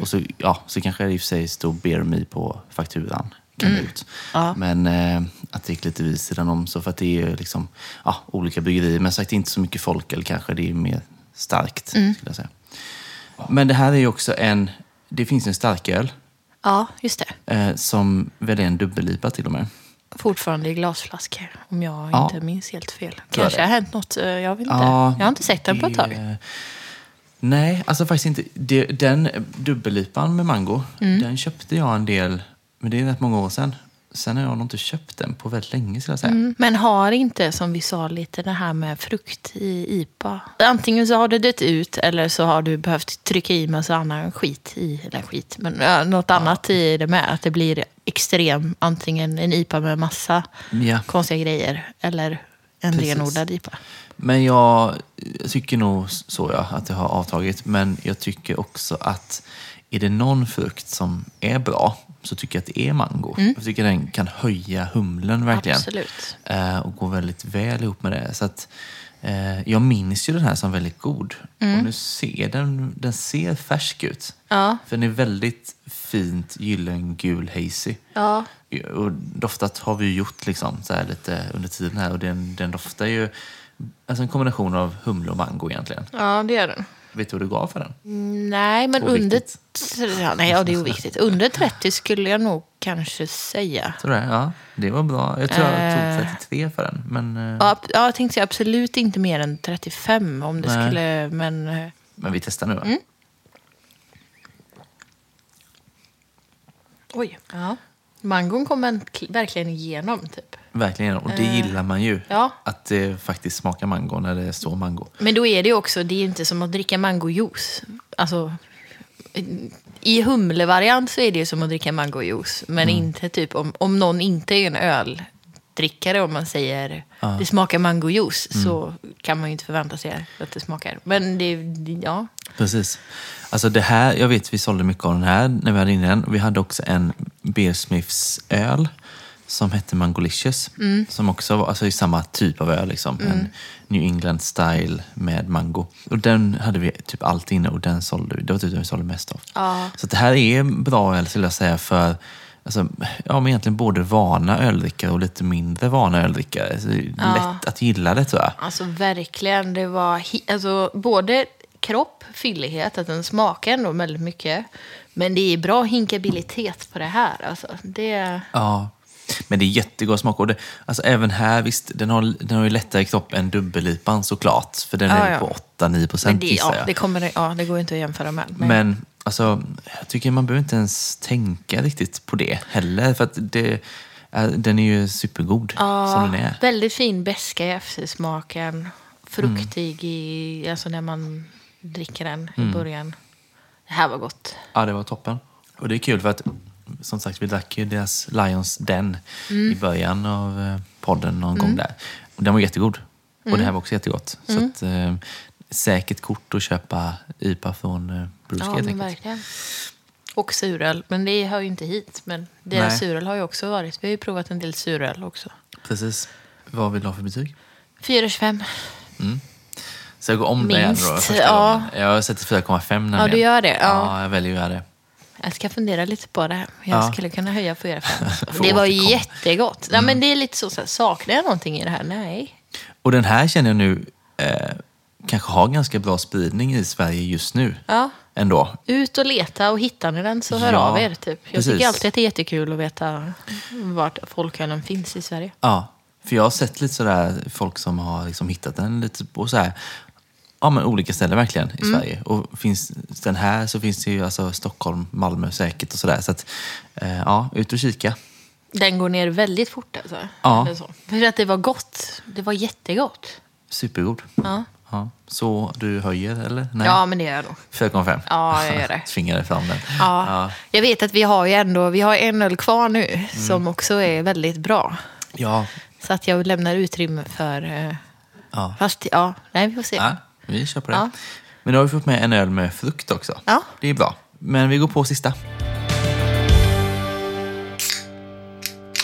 Och så, ja, så kanske det i och för sig stod Beer Me på fakturan. Kan det ut. Ja. Men eh, att det gick lite vid sidan om så för att det är liksom ja, olika bryggerier. Men sagt inte så mycket folköl kanske. Det är mer starkt skulle jag säga. Men det här är ju också en, det finns en starköl Ja, just det. eh, som väl är en dubbellipa till och med. Fortfarande i glasflaskor, om jag Ja. inte minns helt fel. Kanske har hänt något, eh, jag vet inte. Ja, jag har inte sett den på ett tag. Nej, alltså faktiskt inte. Den dubbellipan med mango, Mm. den köpte jag en del, men det är rätt många år sedan. Sen har jag nog inte köpt den på väldigt länge skulle jag säga. Mm. Men har inte, som vi sa lite, det här med frukt i IPA. Antingen så har det dött ut eller så har du behövt trycka i massa annan skit i, eller skit, men ja, något annat i det med. Att det blir extrem, antingen en IPA med massa Ja. konstiga grejer eller en Precis. renodlad IPA. Men jag tycker nog så ja, att det har avtagit. Men jag tycker också att är det någon frukt som är bra så tycker jag att det är mango. Jag tycker den kan höja humlen verkligen. Absolut. Eh, och går väldigt väl ihop med det. Så att, eh, jag minns ju den här som väldigt god. Och nu ser den, den ser färsk ut. Ja. För den är väldigt fint gyllengul hazy. Ja. Och doftat har vi ju gjort liksom, så lite under tiden här. Och den, den doftar ju alltså en kombination av humle och mango egentligen. ja, det gör den. Vet du vad du gav för den? Nej, men under... Ja, nej, ja, det är oviktigt. Under 30 skulle jag nog kanske säga. Tror du det? Ja, det var bra. Jag tror jag Eh. tog 33 för den. Men, eh, Ja, ja, jag tänkte säga absolut inte mer än 35 om det Nej. skulle... Men eh, men vi testar nu va? Mm. oj. Ja. Mangon kom en, verkligen igenom, typ. Verkligen. Och det gillar man ju. ja. Att det faktiskt smakar mango när det står mango. Men då är det ju också, det är ju inte som att dricka mangojuice. Alltså, i humlevariant så är det ju som att dricka mangojuice. Men Mm. inte typ om, om någon inte är en öldrickare, om man säger det smakar mangojuice, Mm. så kan man ju inte förvänta sig att det smakar. Men det, det- ja. Precis. Alltså det här, jag vet vi sålde mycket av den här när vi hade in den. Vi hade också en Beersmiths öl som hette Mangolicious. Som också var alltså, i samma typ av öl. Liksom. En New England style med mango. Och den hade vi typ allt inne och den sålde vi. Det var typ den vi sålde mest av. Ja. Så det här är bra öl skulle jag säga för Alltså, ja, men egentligen både vana öldrickare och lite mindre vana öldrickare. Så det är Ja. lätt att gilla det tror jag. Alltså verkligen, det var alltså, både kropp, fyllighet, att den smakar ändå väldigt mycket. Men det är bra hinkabilitet på det här. Alltså, det, Ja, men det är jättegod smak. Och det, alltså även här, visst, den har, den har ju lättare kropp än dubbellipan såklart. För den Ja, är ja. på 8-9 men procent det, ja, det, kommer, ja, det går inte att jämföra med. Men, Men alltså, jag tycker man behöver inte ens tänka riktigt på det heller. För det, den är ju supergod ja, som den är. Väldigt fin beska i eftersmaken. Fruktig i, alltså när man dricker den Mm. i början. Det här var gott. Ja, det var toppen. Och det är kul för att, som sagt, vi drack ju deras Lions Den Mm. i början av eh, podden någon gång där. Och den var jättegod. Och Mm. det här var också jättegott. Så att, eh, säkert kort att köpa IPA från eh, Bruce Ja, men verkligen. Och suröl, men det hör ju inte hit. Men deras Nej. suröl har ju också varit. Vi har ju provat en del suröl också. Precis. Vad vill du ha för betyg? 4,25. Så jag går om det igen då, Minst, första ja. gången. Jag sätter 4,5 nämligen. Ja, du gör det? Ja. Ja, jag väljer att göra det. Jag ska fundera lite på det. här. Jag Ja. skulle kunna höja 4,5. (laughs) Får Det var jättegott. Ja, men det är lite så, så här, saknar jag någonting i det här? Nej. Och den här känner jag nu eh, kanske har ganska bra spridning i Sverige just nu. Ja. Ändå. Ut och leta och hittar ni den så hör Ja, av er. Typ. Jag precis. tycker alltid att det är jättekul att veta vart folkölen finns i Sverige. Ja, för jag har sett lite sådär folk som har liksom hittat den lite på så här. Ja, men olika ställen verkligen i Sverige. Och finns den här så finns det ju alltså Stockholm, Malmö säkert och sådär. Så att, eh, ja, ut och kika. Den går ner väldigt fort alltså. Ja. För att det var gott. Det var jättegott. Supergod. Ja, Ja. Så du höjer eller? Nej. ja men det gör jag nog. 4,5? Ja, jag gör det. (laughs) Tvingade fram den. Ja. Ja. Jag vet att vi har ju ändå vi har en öl kvar nu som också är väldigt bra. Ja. Så att jag lämnar utrymme för... eh, ja. Fast ja, nej vi får se. ja. Vi kör på det. Ja. Men nu har vi fått med en öl med frukt också. Ja. Det är bra. Men vi går på sista.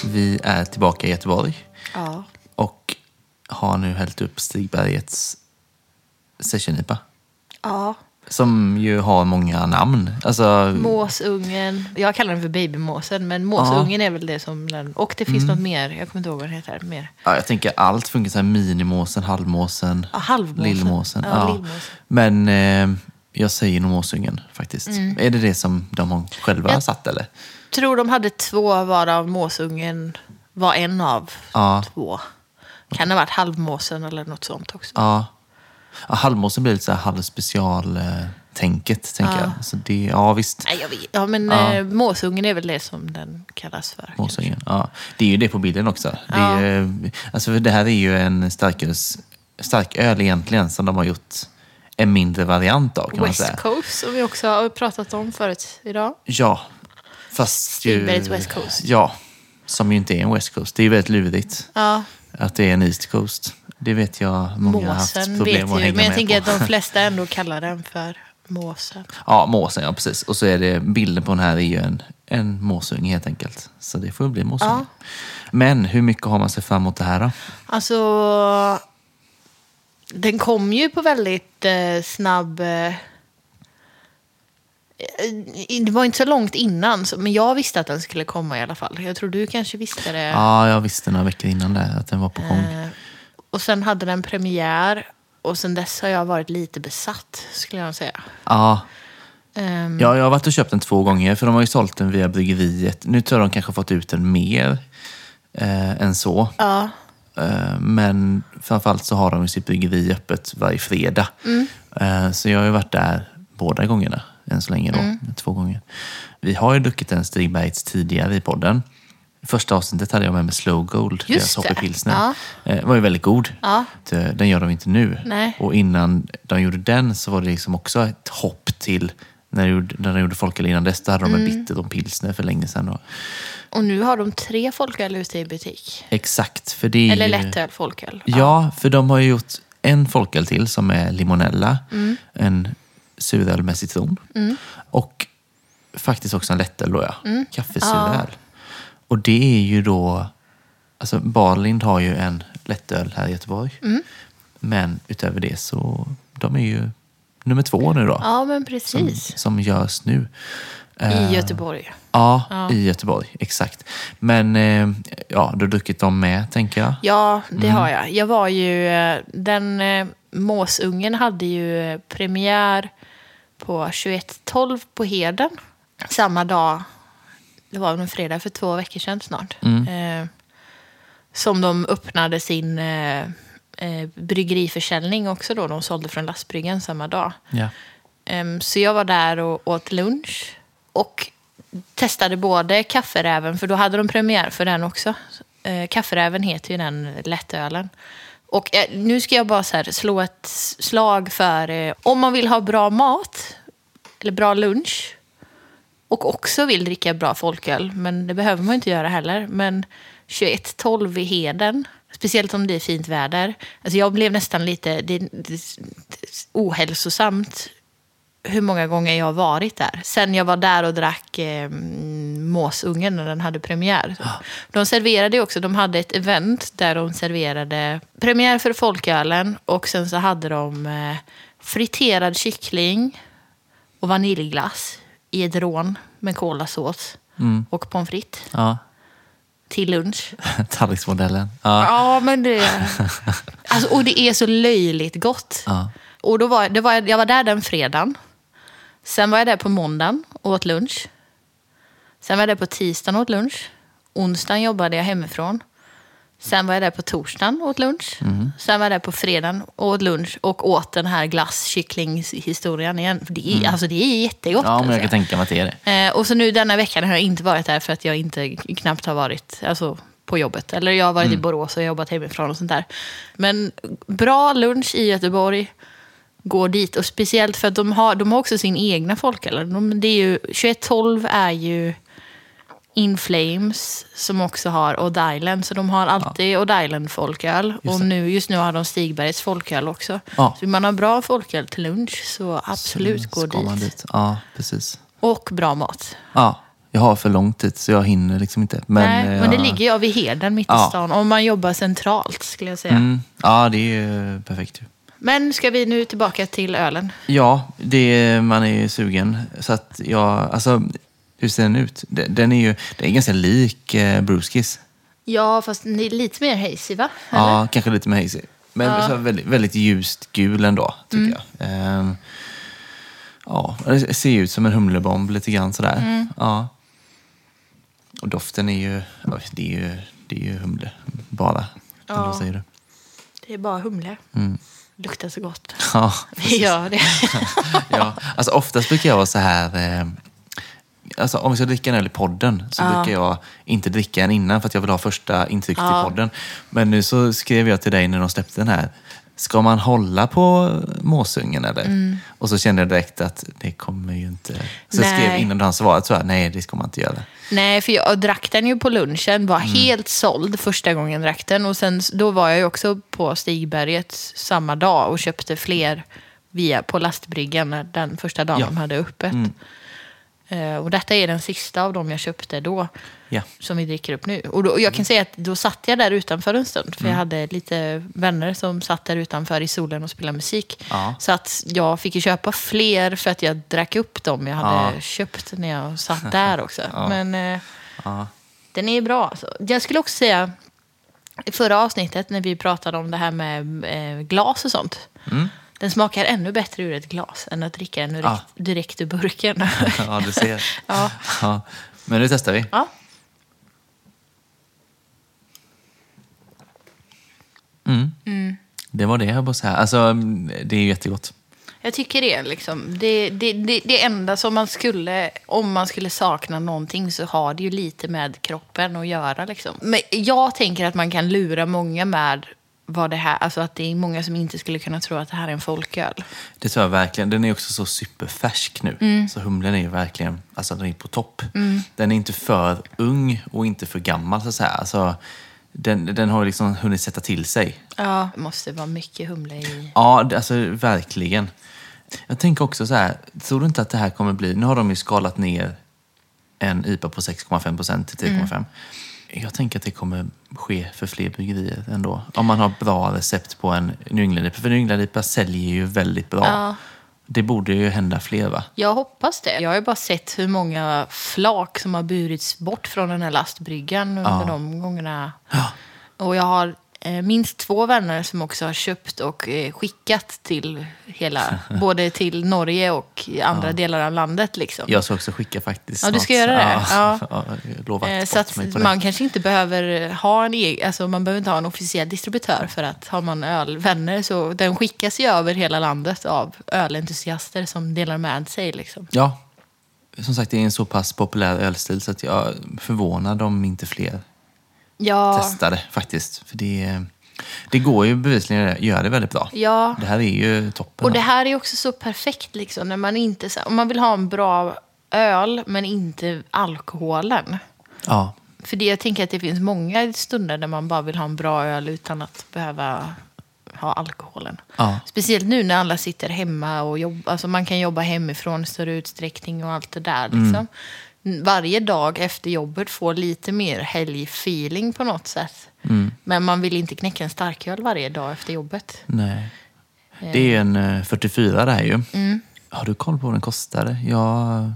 Vi är tillbaka i Göteborg Ja. och har nu hällt upp Stigbergets session-IPA. ja. Som ju har många namn. Alltså, Måsungen. Jag kallar den för babymåsen, men måsungen är väl det som den... Och det finns något mer. Jag kommer inte ihåg vad den heter. Mer. ja, jag tänker allt funkar så här minimåsen, halvmåsen, Ja, halvmåsen. lillmåsen. Ja, Ja, lillmåsen. Men eh, jag säger nog måsungen faktiskt. Är det det som de har själva Mm. Jag- satt eller? tror de hade två varav måsungen var en av Ja. två. Kan det ha varit halvmåsen eller något sånt också. Ja. Ja halvmåsen blir lite så här halvspecial-tänket, tänker Ja. jag. Så det, ja, visst. Nej, jag vet. Ja, men Ja. eh, måsungen är väl det som den kallas för. Måsungen. Ja. Det är ju det på bilden också. Det, Ja. är, ju- alltså, för det här är ju en starköls, starköl egentligen som de har gjort en mindre variant av kan man West säga. Coast, som vi också har pratat om förut idag. Ja, fast ju... Stigbergets West Coast. Ja, som ju inte är en West Coast. Det är ju väldigt lurigt Ja, att det är en East Coast. Det vet jag många har haft måsen problem vet att hänga Men jag med tänker på. att de (laughs) flesta ändå kallar den för måsen. Ja, måsen, ja precis. Och så är det bilden på den här är ju en, en måsunge helt enkelt. Så det får ju bli måsunge. Ja. Men hur mycket har man sig fram emot det här då? Alltså, den kom ju på väldigt eh, snabb... Eh, eh, det var inte så långt innan, så, men jag visste att den skulle komma i alla fall. Jag tror du kanske visste det. Ja, jag visste några veckor innan det att den var på gång. Eh, och sen hade den premiär och sen dess har jag varit lite besatt, skulle jag säga. Ja, Ehm, ja, jag har varit och köpt den två gånger för de har ju sålt den via bryggeriet. Nu tror jag de kanske fått ut den mer eh, än så. ja. Eh, Men framförallt så har de ju sitt bryggeri öppet varje fredag. Eh, Så jag har ju varit där båda gångerna än så länge då. Två gånger. Vi har ju druckit en Stigbergs tidigare i podden. Första avsnittet hade jag med mig Slow Gold, deras det. hoppepilsner. Ja. Eh, var ju väldigt god. Ja. Den gör de inte nu. Nej. Och innan de gjorde den så var det liksom också ett hopp till när de gjorde, när de gjorde folköl innan dess. Då hade de en bitter och pilsner för länge sedan. Då. Och nu har de tre folköl ute i butik. Exakt, för det är Eller lättöl, folköl. Ja, för de har ju gjort en folköl till som är limonella. En suröl med citron. Och faktiskt också en lättöl då ja. Kaffesuröl. Och det är ju då... Alltså Barlind har ju en lättöl här i Göteborg. Men utöver det så, de är ju nummer två nu då. Ja, men som, precis. som görs nu. Eh, I Göteborg. Ja, Ja. i Göteborg. Exakt. Men eh, ja, du har druckit dem med, tänker jag. Ja, det har jag. Jag var ju... eh, Den eh, måsungen hade ju eh, premiär på 21.12 på Heden. Samma dag. Det var en fredag för två veckor sedan snart. Eh, som de öppnade sin eh, eh, bryggeriförsäljning också då. De sålde från lastbryggan samma dag. Ja. Ehm, Så jag var där och åt lunch. Och testade både kafferäven, för då hade de premiär för den också. Eh, Kafferäven heter ju den lättölen. Och eh, nu ska jag bara så slå ett slag för eh, om man vill ha bra mat, eller bra lunch, och också vill dricka bra folköl, men det behöver man inte göra heller. Men 21-12 i Heden, speciellt om det är fint väder. Alltså jag blev nästan lite det, det, ohälsosamt hur många gånger jag har varit där. Sen jag var där och drack eh, Måsungen när den hade premiär. De serverade också, de hade ett event där de serverade premiär för folkölen och sen så hade de eh, friterad kyckling och vaniljglass i ett rån med kolasås och pommes frites Ja, till lunch. (laughs) tallriksmodellen. Ja. Ja, men det... Alltså, och det är så löjligt gott. Ja. Och då var, det var, jag var där den fredagen. Sen var jag där på måndagen och åt lunch. Sen var jag där på tisdagen och åt lunch. Onsdagen jobbade jag hemifrån. Sen var jag där på torsdagen och åt lunch. Mm. Sen var jag där på fredagen och åt lunch och åt den här glasskycklinghistorien igen. Det, är, alltså, det är jättegott. Mm. Ja, men jag alltså. kan tänka mig att det är det. Eh, och så nu denna veckan har jag inte varit där för att jag inte knappt har varit alltså, på jobbet. Eller jag har varit i Borås och jobbat hemifrån och sånt där. Men bra lunch i Göteborg. Gå dit. Och speciellt för att de har, de har också sin egna folköl. De, det är ju, 2112 är ju In Flames som också har Odd Island. Så de har alltid Odd Island folköl. Och nu, just nu har de Stigbergs folköl också. Ja. Så vill man har bra folköl till lunch så absolut gå Ska man dit. dit. Ja, precis. Och bra mat. Ja, jag har för långt dit så jag hinner liksom inte. Men, Nej, eh, men det jag- ligger ju vid Heden mitt Ja. i stan. Om man jobbar centralt skulle jag säga. Mm, ja, det är perfekt ju. Men ska vi nu tillbaka till ölen? Ja, det, man är ju sugen. Så att jag, alltså, hur ser den ut? Den är ju den är ganska lik eh, Bruskis. Ja, fast ni är lite mer hazy va? Eller? Ja, kanske lite mer hazy. Men så väldigt, väldigt ljust gul ändå, tycker Mm. jag. Ehm, ja, det ser ut som en humlebomb lite grann sådär. Mm. Ja. Och doften är ju, ja, det är ju, det är ju humle bara. Eller Ja. vad säger du? Det är bara humle. Mm. Luktar så gott. Ja, (laughs) Det gör (laughs) det. ja. Alltså oftast brukar jag vara så här... Alltså om vi ska dricka en öl i podden så Ja. brukar jag inte dricka en innan för att jag vill ha första intrycket Ja. i podden. Men nu så skrev jag till dig när de släppte den här. Ska man hålla på måsungen eller? Mm. Och så kände jag direkt att det kommer ju inte... Så jag skrev innan han svarade så här, nej det ska man inte göra. Nej, för jag drack den ju på lunchen. Var Mm. helt såld första gången jag drack den. Och sen, då var jag ju också på Stigberget samma dag och köpte fler via, på lastbryggan den första dagen Ja. de hade öppet. Mm. Eh, och detta är den sista av dem jag köpte då. Ja. som vi dricker upp nu. Och, då, och jag kan säga att då satt jag där utanför en stund. För jag hade lite vänner som satt där utanför i solen och spelade musik. Ja. Så att jag fick ju köpa fler för att jag drack upp dem jag hade Ja. köpt när jag satt (laughs) där också. Ja. Men eh, den är bra. Alltså. Jag skulle också säga, i förra avsnittet när vi pratade om det här med eh, glas och sånt. Mm. Den smakar ännu bättre ur ett glas än att dricka den direkt, Ja. direkt ur burken. (laughs) ja, du ser. (laughs) Ja. Ja. Men nu testar vi. ja. Mm. Det var det jag bara säga. Alltså, det är ju jättegott. Jag tycker det. Liksom. Det, det, det, det enda som man skulle, om man skulle sakna någonting så har det ju lite med kroppen att göra. Liksom. Men jag tänker att man kan lura många med vad det här, alltså att det är många som inte skulle kunna tro att det här är en folköl. Det tror jag verkligen. Den är också så superfärsk nu. Mm. Så humlen är ju verkligen alltså, den är på topp. Den är inte för ung och inte för gammal så att säga. Alltså, den, den har liksom hunnit sätta till sig. Ja. Det måste vara mycket humle i. Ja, alltså verkligen. Jag tänker också så här, tror du inte att det här kommer bli... Nu har de ju skalat ner en IPA på 6,5 procent till 3,5. Jag tänker att det kommer ske för fler bryggerier ändå. Om man har bra recept på en New England-IPA. För New England-IPA säljer ju väldigt bra. Ja. Det borde ju hända fler va? Jag hoppas det. Jag har ju bara sett hur många flak som har burits bort från den här lastbryggan under Ja. de gångerna. Ja. Och jag har minst två vänner som också har köpt och eh, skickat till hela, (laughs) både till Norge och andra delar av landet. Liksom. Jag ska också skicka faktiskt Ja, du ska göra det? Ja, Ja. (laughs) ja. lovar Eh, Så att man kanske inte behöver ha en egen, alltså man behöver inte ha en officiell distributör för att har man ölvänner så den skickas ju över hela landet av ölentusiaster som delar med sig. Liksom. Ja, som sagt det är en så pass populär ölstil så att jag är förvånad om inte fler Ja, testade faktiskt. För det, det går ju bevisligen att göra det väldigt bra. ja. Det här är ju toppen. Och det här är också så perfekt liksom, när man inte, om man vill ha en bra öl men inte alkoholen. Ja, För det, jag tänker att det finns många stunder där man bara vill ha en bra öl utan att behöva ha alkoholen. Ja. Speciellt nu när alla sitter hemma och jobbar. Alltså man kan jobba hemifrån i större utsträckning och allt det där. Liksom. Varje dag efter jobbet får lite mer helgfeeling på något sätt. Men man vill inte knäcka en starköl varje dag efter jobbet. nej. Det är en eh, 44 det här ju. Mm. Har du koll på vad den kostade? Jag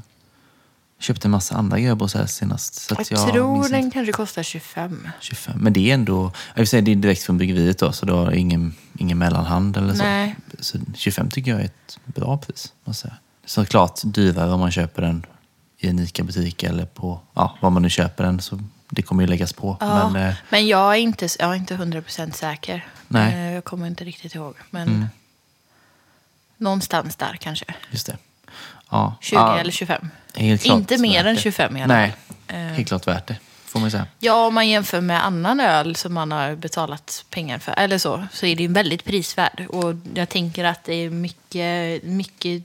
köpte en massa andra grejer på så här senast. Så Jag, jag tror den kanske kostar 25. 25. Men det är ändå, jag vill säga det är direkt från bryggeriet då, så du har ingen, ingen mellanhand eller så. Nej. Så 25 tycker jag är ett bra pris. Såklart dyrare om man köper den i en ICA-butik eller på, ja, var man nu köper den så det kommer ju läggas på. Ja, Men, eh, men jag är inte, jag är inte 100% säker. Nej. Mm. Eh, Jag kommer inte riktigt ihåg. Men någonstans där kanske. just det. Ja. 20 ja, eller 25. helt klart Inte mer än det. 25 i alla fall. Nej, helt klart värt det. Får man säga. Ja, om man jämför med annan öl som man har betalat pengar för, eller så, så är det ju väldigt prisvärd. Och jag tänker att det är mycket, mycket,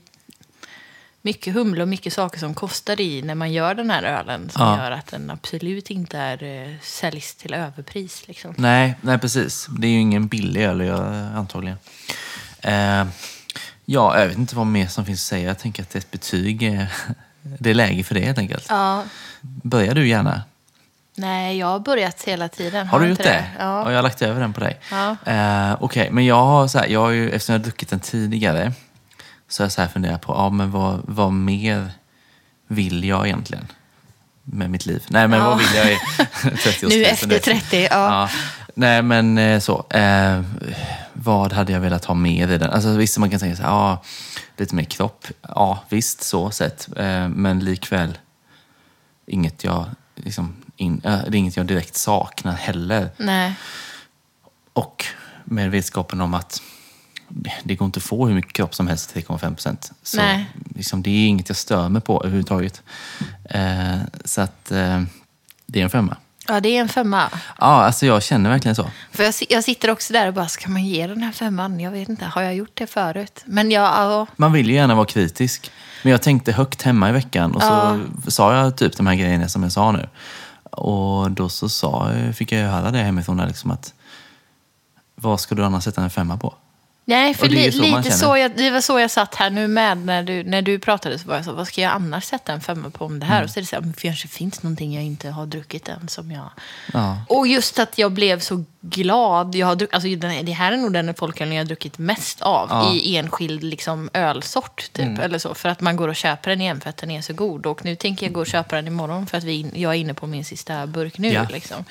mycket humle och mycket saker som kostar i när man gör den här ölen som Ja. gör att den absolut inte är eh, säljs till överpris. Liksom. Nej, nej, precis. Det är ju ingen billig öl antagligen. Eh, ja, jag vet inte vad mer som finns att säga. Jag tänker att ett betyg är, det är läge för det helt enkelt. Ja, Börjar du gärna? nej, jag har börjat hela tiden. Har du gjort det? Ja. Och jag har lagt över den på dig. Ja. Eh, Okej, men jag har, så här, jag har ju, eftersom jag har druckit den tidigare, så har jag så här funderat på, ja men vad, vad mer vill jag egentligen med mitt liv? Nej, men Ja. vad vill jag i (laughs) 30 Nu efter 30, ja. Nej, men eh, så. Eh, vad hade jag velat ha med i den? Alltså visst, man kan säga så här, ja, lite mer kropp. Ja, visst, så sett. Eh, men likväl inget jag, liksom, in, eh, det är inget jag direkt saknar heller. Nej. Och med vetskapen om att det går inte att få hur mycket kropp som helst till 3,5 procent. Liksom, det är inget jag stör mig på överhuvudtaget. Eh, så att eh, det är en femma. Ja, det är en femma. Ja, alltså jag känner verkligen så. För jag, jag sitter också där och bara, ska man ge den här femman? Jag vet inte, har jag gjort det förut? Men jag, ja, Man vill ju gärna vara kritisk. Men jag tänkte högt hemma i veckan och så sa jag typ de här grejerna som jag sa nu. Och då så sa, fick jag ju höra det hemifrån där liksom att vad ska du annars sätta en femma på? Nej, för det li, så lite så jag, det var så jag satt här nu med när du, när du pratade. Så var jag så, vad ska jag annars sätta en femma på om det här? Mm. Och så är det så här, men kanske finns någonting jag inte har druckit än som jag... Ja. Och just att jag blev så glad. Jag har druck, alltså, den, det här är nog den folkölen jag har druckit mest av Ja. Mm. i enskild liksom, ölsort. Typ, eller så, för att man går och köper den igen för att den är så god. Och nu tänker jag gå och köpa den imorgon för att vi, jag är inne på min sista burk nu. Ja. Liksom.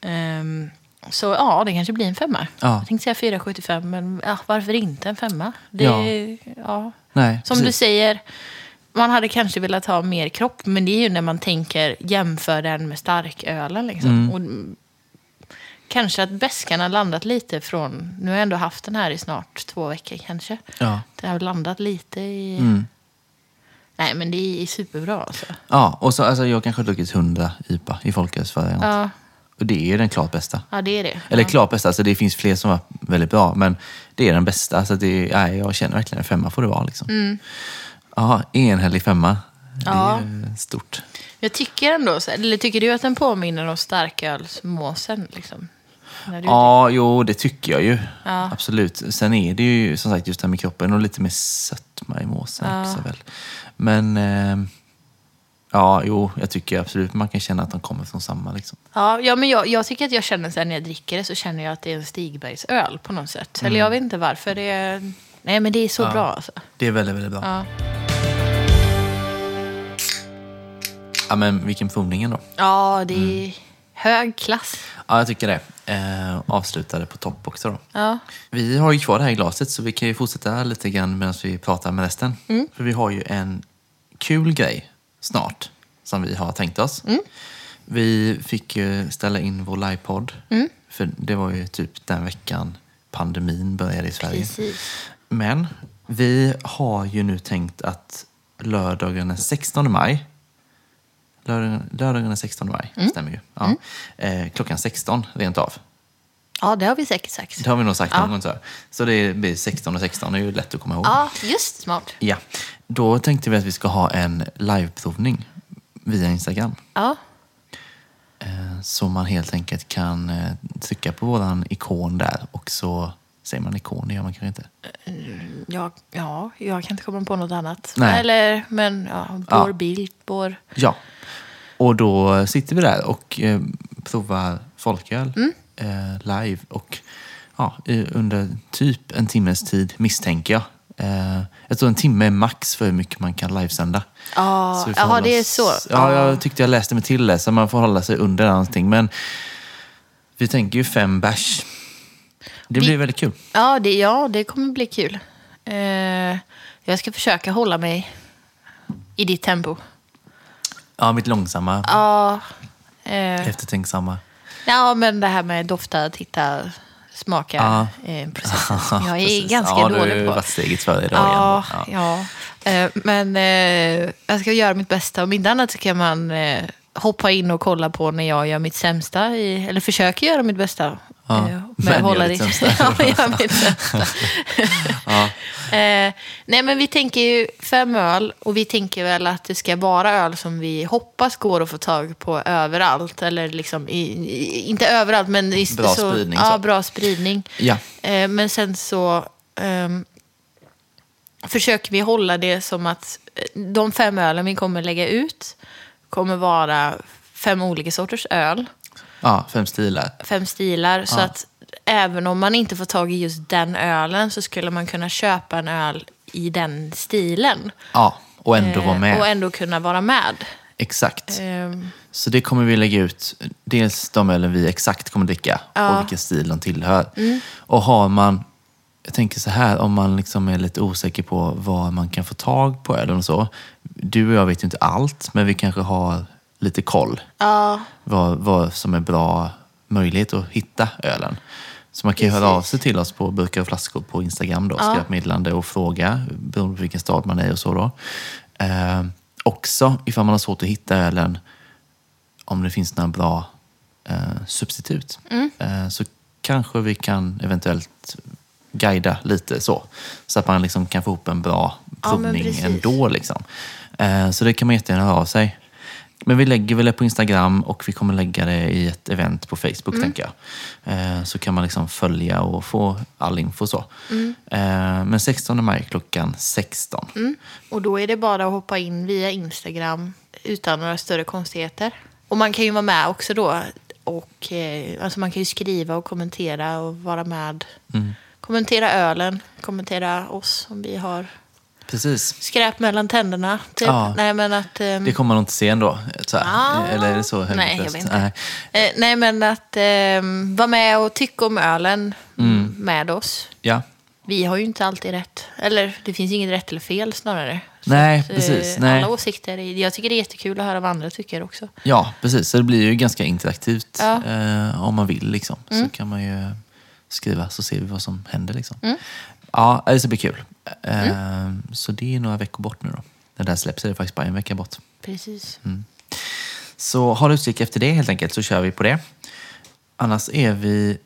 Ehm, så ja, det kanske blir en femma. Ja. Jag tänkte säga 4,75 men ja, varför inte en femma? Det, Ja. ja. Nej, Som du precis. säger, man hade kanske velat ha mer kropp, men det är ju när man tänker jämför den med starkölen. Liksom. Mm. Och, kanske att bäskan har landat lite från, nu har jag ändå haft den här i snart två veckor kanske. Ja. Det har landat lite i... Mm. Nej, men det är superbra alltså. Ja, och så alltså, jag kanske har druckit 100 IPA i folkölsvariant. Ja, Och det är den klart bästa. ja det är det. Eller ja. klart bästa, alltså det finns fler som var väldigt bra, men det är den bästa. Alltså det, nej, jag känner verkligen en femma får det vara. Liksom. Ja, enhällig femma. Det Mm. Ja. är stort. Jag tycker ändå, så- eller tycker du att den påminner om starkölsmåsen? Liksom? Ja, jo, det tycker jag ju. Ja. Absolut. Sen är det ju som sagt just det här med kroppen och lite mer sötma i måsen Ja. också väl. Men eh, ja, jo, jag tycker absolut man kan känna att de kommer från samma liksom. Ja, ja men jag, jag tycker att jag känner så här, när jag dricker det så känner jag att det är en Stigbergsöl på något sätt. Eller jag vet inte varför. Det är, nej, men det är så Mm. Ja. bra alltså. Det är väldigt, väldigt bra. Ja, Ja, men vilken provning ändå. ja det är Mm. hög klass. Ja, jag tycker det. Eh, avslutade på topp också då. Ja. Vi har ju kvar det här glaset så vi kan ju fortsätta lite grann medan vi pratar med resten. För vi har ju en kul grej snart som vi har tänkt oss. Vi fick ju ställa in vår livepodd. För det var ju typ den veckan pandemin började i Sverige. Precis. Men vi har ju nu tänkt att lördagen den 16 maj Lördagen, lördagen den 16 maj, stämmer ju. Ja. Eh, klockan 16 rent av. Ja, det har vi säkert sagt. Det har vi nog sagt Ja. någon gång så. här. Så det blir 16 och 16, det är ju lätt att komma ihåg. Ja, just smart. Ja. Då tänkte vi att vi ska ha en liveprovning via Instagram. Ja, Eh, Så man helt enkelt kan eh, trycka på våran ikon där och så säger man ikon, det gör man kanske inte. jag, ja, jag kan inte komma på något annat. Nej. Eller, men ja, vår Ja. bild, vår... Ja. Och då sitter vi där och eh, provar folköl eh, live. Och ja, under typ en timmes tid misstänker jag. Eh, jag tror en timme är max för hur mycket man kan livesända. Ja, Så det är så. Ja, Ja. jag tyckte jag läste mig till det, så man får hålla sig under någonting. Men vi tänker ju fem bärs. Det blir väldigt kul. Ja, det, ja, det kommer bli kul. Eh, jag ska försöka hålla mig i ditt tempo. Ja, mitt långsamma. Ja, Eh, Eftertänksamma. ja, men det här med dofta, titta, smaka. Ja. Eh, processen som (laughs) jag är Precis. ganska ja, Du har dålig ju på. varit steget före idag Ja, igen. ja. Eh, men eh, jag ska göra mitt bästa. Om inte annat så kan man eh, hoppa in och kolla på när jag gör mitt sämsta. I, eller försöker göra mitt bästa. Ja, eh, men att gör hålla ditt det- sämsta. (laughs) ja, men gör mitt sämsta. (laughs) Ja. (laughs) Eh, nej, men vi tänker ju fem öl och vi tänker väl att det ska vara öl som vi hoppas går att få tag på överallt. Eller liksom, i, i, inte överallt, men i, Bra så, spridning, Ja, så. bra spridning. Ja. Eh, men sen så ehm, försöker vi hålla det som att eh, de fem ölen vi kommer lägga ut kommer vara fem olika sorters öl, ja, fem stilar. fem stilar. Så Ja. att även om man inte får tag i just den ölen så skulle man kunna köpa en öl i den stilen. Ja, och ändå vara Eh, med. Och ändå kunna vara med. Exakt. Ehm, Så det kommer vi lägga ut. Dels de ölen vi exakt kommer dricka Ja. Mm. och vilken stil de tillhör. Och har man, jag tänker så här, om man liksom är lite osäker på var man kan få tag på ölen och så. Du och jag vet ju inte allt, men vi kanske har lite koll. ja, Vad, vad som är bra möjlighet att hitta ölen. Så man kan ju höra av sig till oss på burkar och flaskor på Instagram då, Ja. skriva ett meddelande och fråga beroende på vilken stad man är och så då. Eh, också ifall man har svårt att hitta ölen, om det finns några bra eh, substitut. Mm. Eh, så kanske vi kan eventuellt guida lite så. Så att man liksom kan få ihop en bra Ja, provning precis. ändå. Liksom. Eh, så det kan man jättegärna höra av sig. Men vi lägger väl det på Instagram och vi kommer lägga det i ett event på Facebook, Mm. tänker jag. Eh, så kan man liksom följa och få all info så. Mm. Eh, men 16 maj klockan 16. Mm. Och då är det bara att hoppa in via Instagram utan några större konstigheter. Och man kan ju vara med också då. Och, alltså man kan ju skriva och kommentera och vara med. Mm. Kommentera ölen, kommentera oss om vi har Precis. skräp mellan tänderna. Typ. Ja. Nej, men att... ehm, Det kommer man inte se ändå. Ah. Eller är det så högt Nej, jag vet inte. Nej. eh, nej, men att eh, vara med och tycka om ölen Mm. med oss. Ja. Vi har ju inte alltid rätt. Eller det finns inget rätt eller fel snarare. Så Nej, att, eh, precis. Nej. Alla åsikter. Jag tycker det är jättekul att höra vad andra tycker också. ja, precis. Så det blir ju ganska interaktivt Ja. Mm. eh, om man vill. Liksom. Så kan man ju skriva så ser vi vad som händer. Liksom. Mm. Ja, det ska bli kul. Eh, Så det är några veckor bort nu då. När det här släpps är det faktiskt bara en vecka bort. Precis. Så håll utkik efter det helt enkelt så kör vi på det. Annars är vi,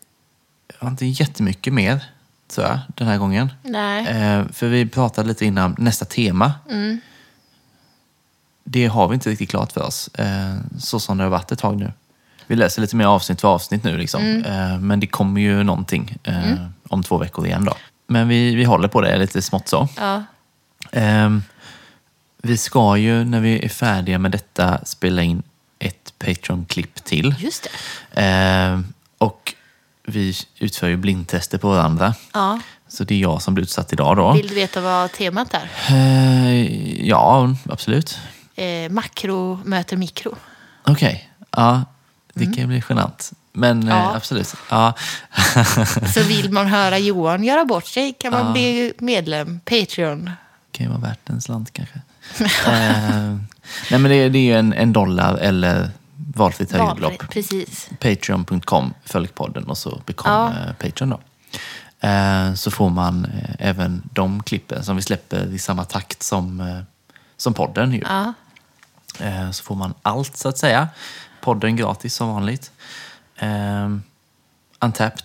jag har inte jättemycket mer tror jag den här gången. Nej. Eh, för vi pratade lite innan nästa tema. Mm. Det har vi inte riktigt klart för oss. Eh, så som det har varit ett tag nu. Vi läser lite mer avsnitt för avsnitt nu. Liksom. Mm. Eh, men det kommer ju någonting eh, om två veckor igen då. Men vi, vi håller på det lite smått så. Ja. Ehm, vi ska ju när vi är färdiga med detta spela in ett Patreon-klipp till. Just det. Ehm, och vi utför ju blindtester på varandra. Ja. Så det är jag som blir utsatt idag då. Vill du veta vad temat är? Eh, ja, absolut. Eh, makro möter mikro. Okej, ja. Det kan ju bli genant. Men eh. Ja. absolut. Ja. (laughs) Så vill man höra Johan göra bort sig kan man Ja. bli medlem. Patreon. kan ju vara värt en slant kanske. (laughs) eh, nej men det, det är ju en, en dollar eller valfritt Precis. Patreon.com, följ podden och så bekom Ja. eh, Patreon då. Eh, så får man eh, även de klippen som vi släpper i samma takt som, eh, som podden. Ju. Eh, så får man allt så att säga. Podden gratis som vanligt. Eh, Untapped.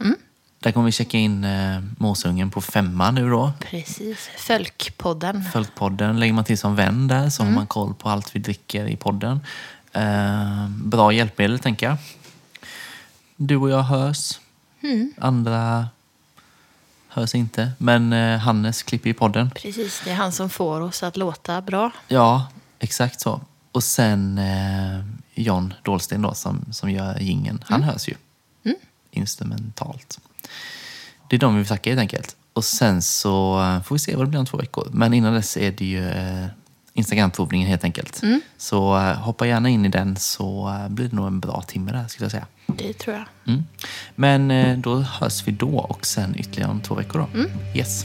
Mm. Där kommer vi checka in eh, Måsungen på femma nu då. Precis. Fölkpodden. Följt podden lägger man till som vän där så Mm. har man koll på allt vi dricker i podden. Eh, bra hjälpmedel tänker jag. Du och jag hörs. Mm. Andra hörs inte. Men eh, Hannes klipper i podden. Precis, det är han som får oss att låta bra. Ja, exakt så. Och sen eh, John Dahlsten då som, som gör gingen. Han hörs ju. Instrumentalt. Det är de vi vill tacka helt enkelt. Och sen så eh, får vi se vad det blir om två veckor. Men innan dess är det ju eh, Instagram-provningen helt enkelt. Så eh, hoppa gärna in i den så blir det nog en bra timme där skulle jag säga. Det tror jag. Mm. Men då hörs vi då och sen ytterligare om två veckor då. Yes.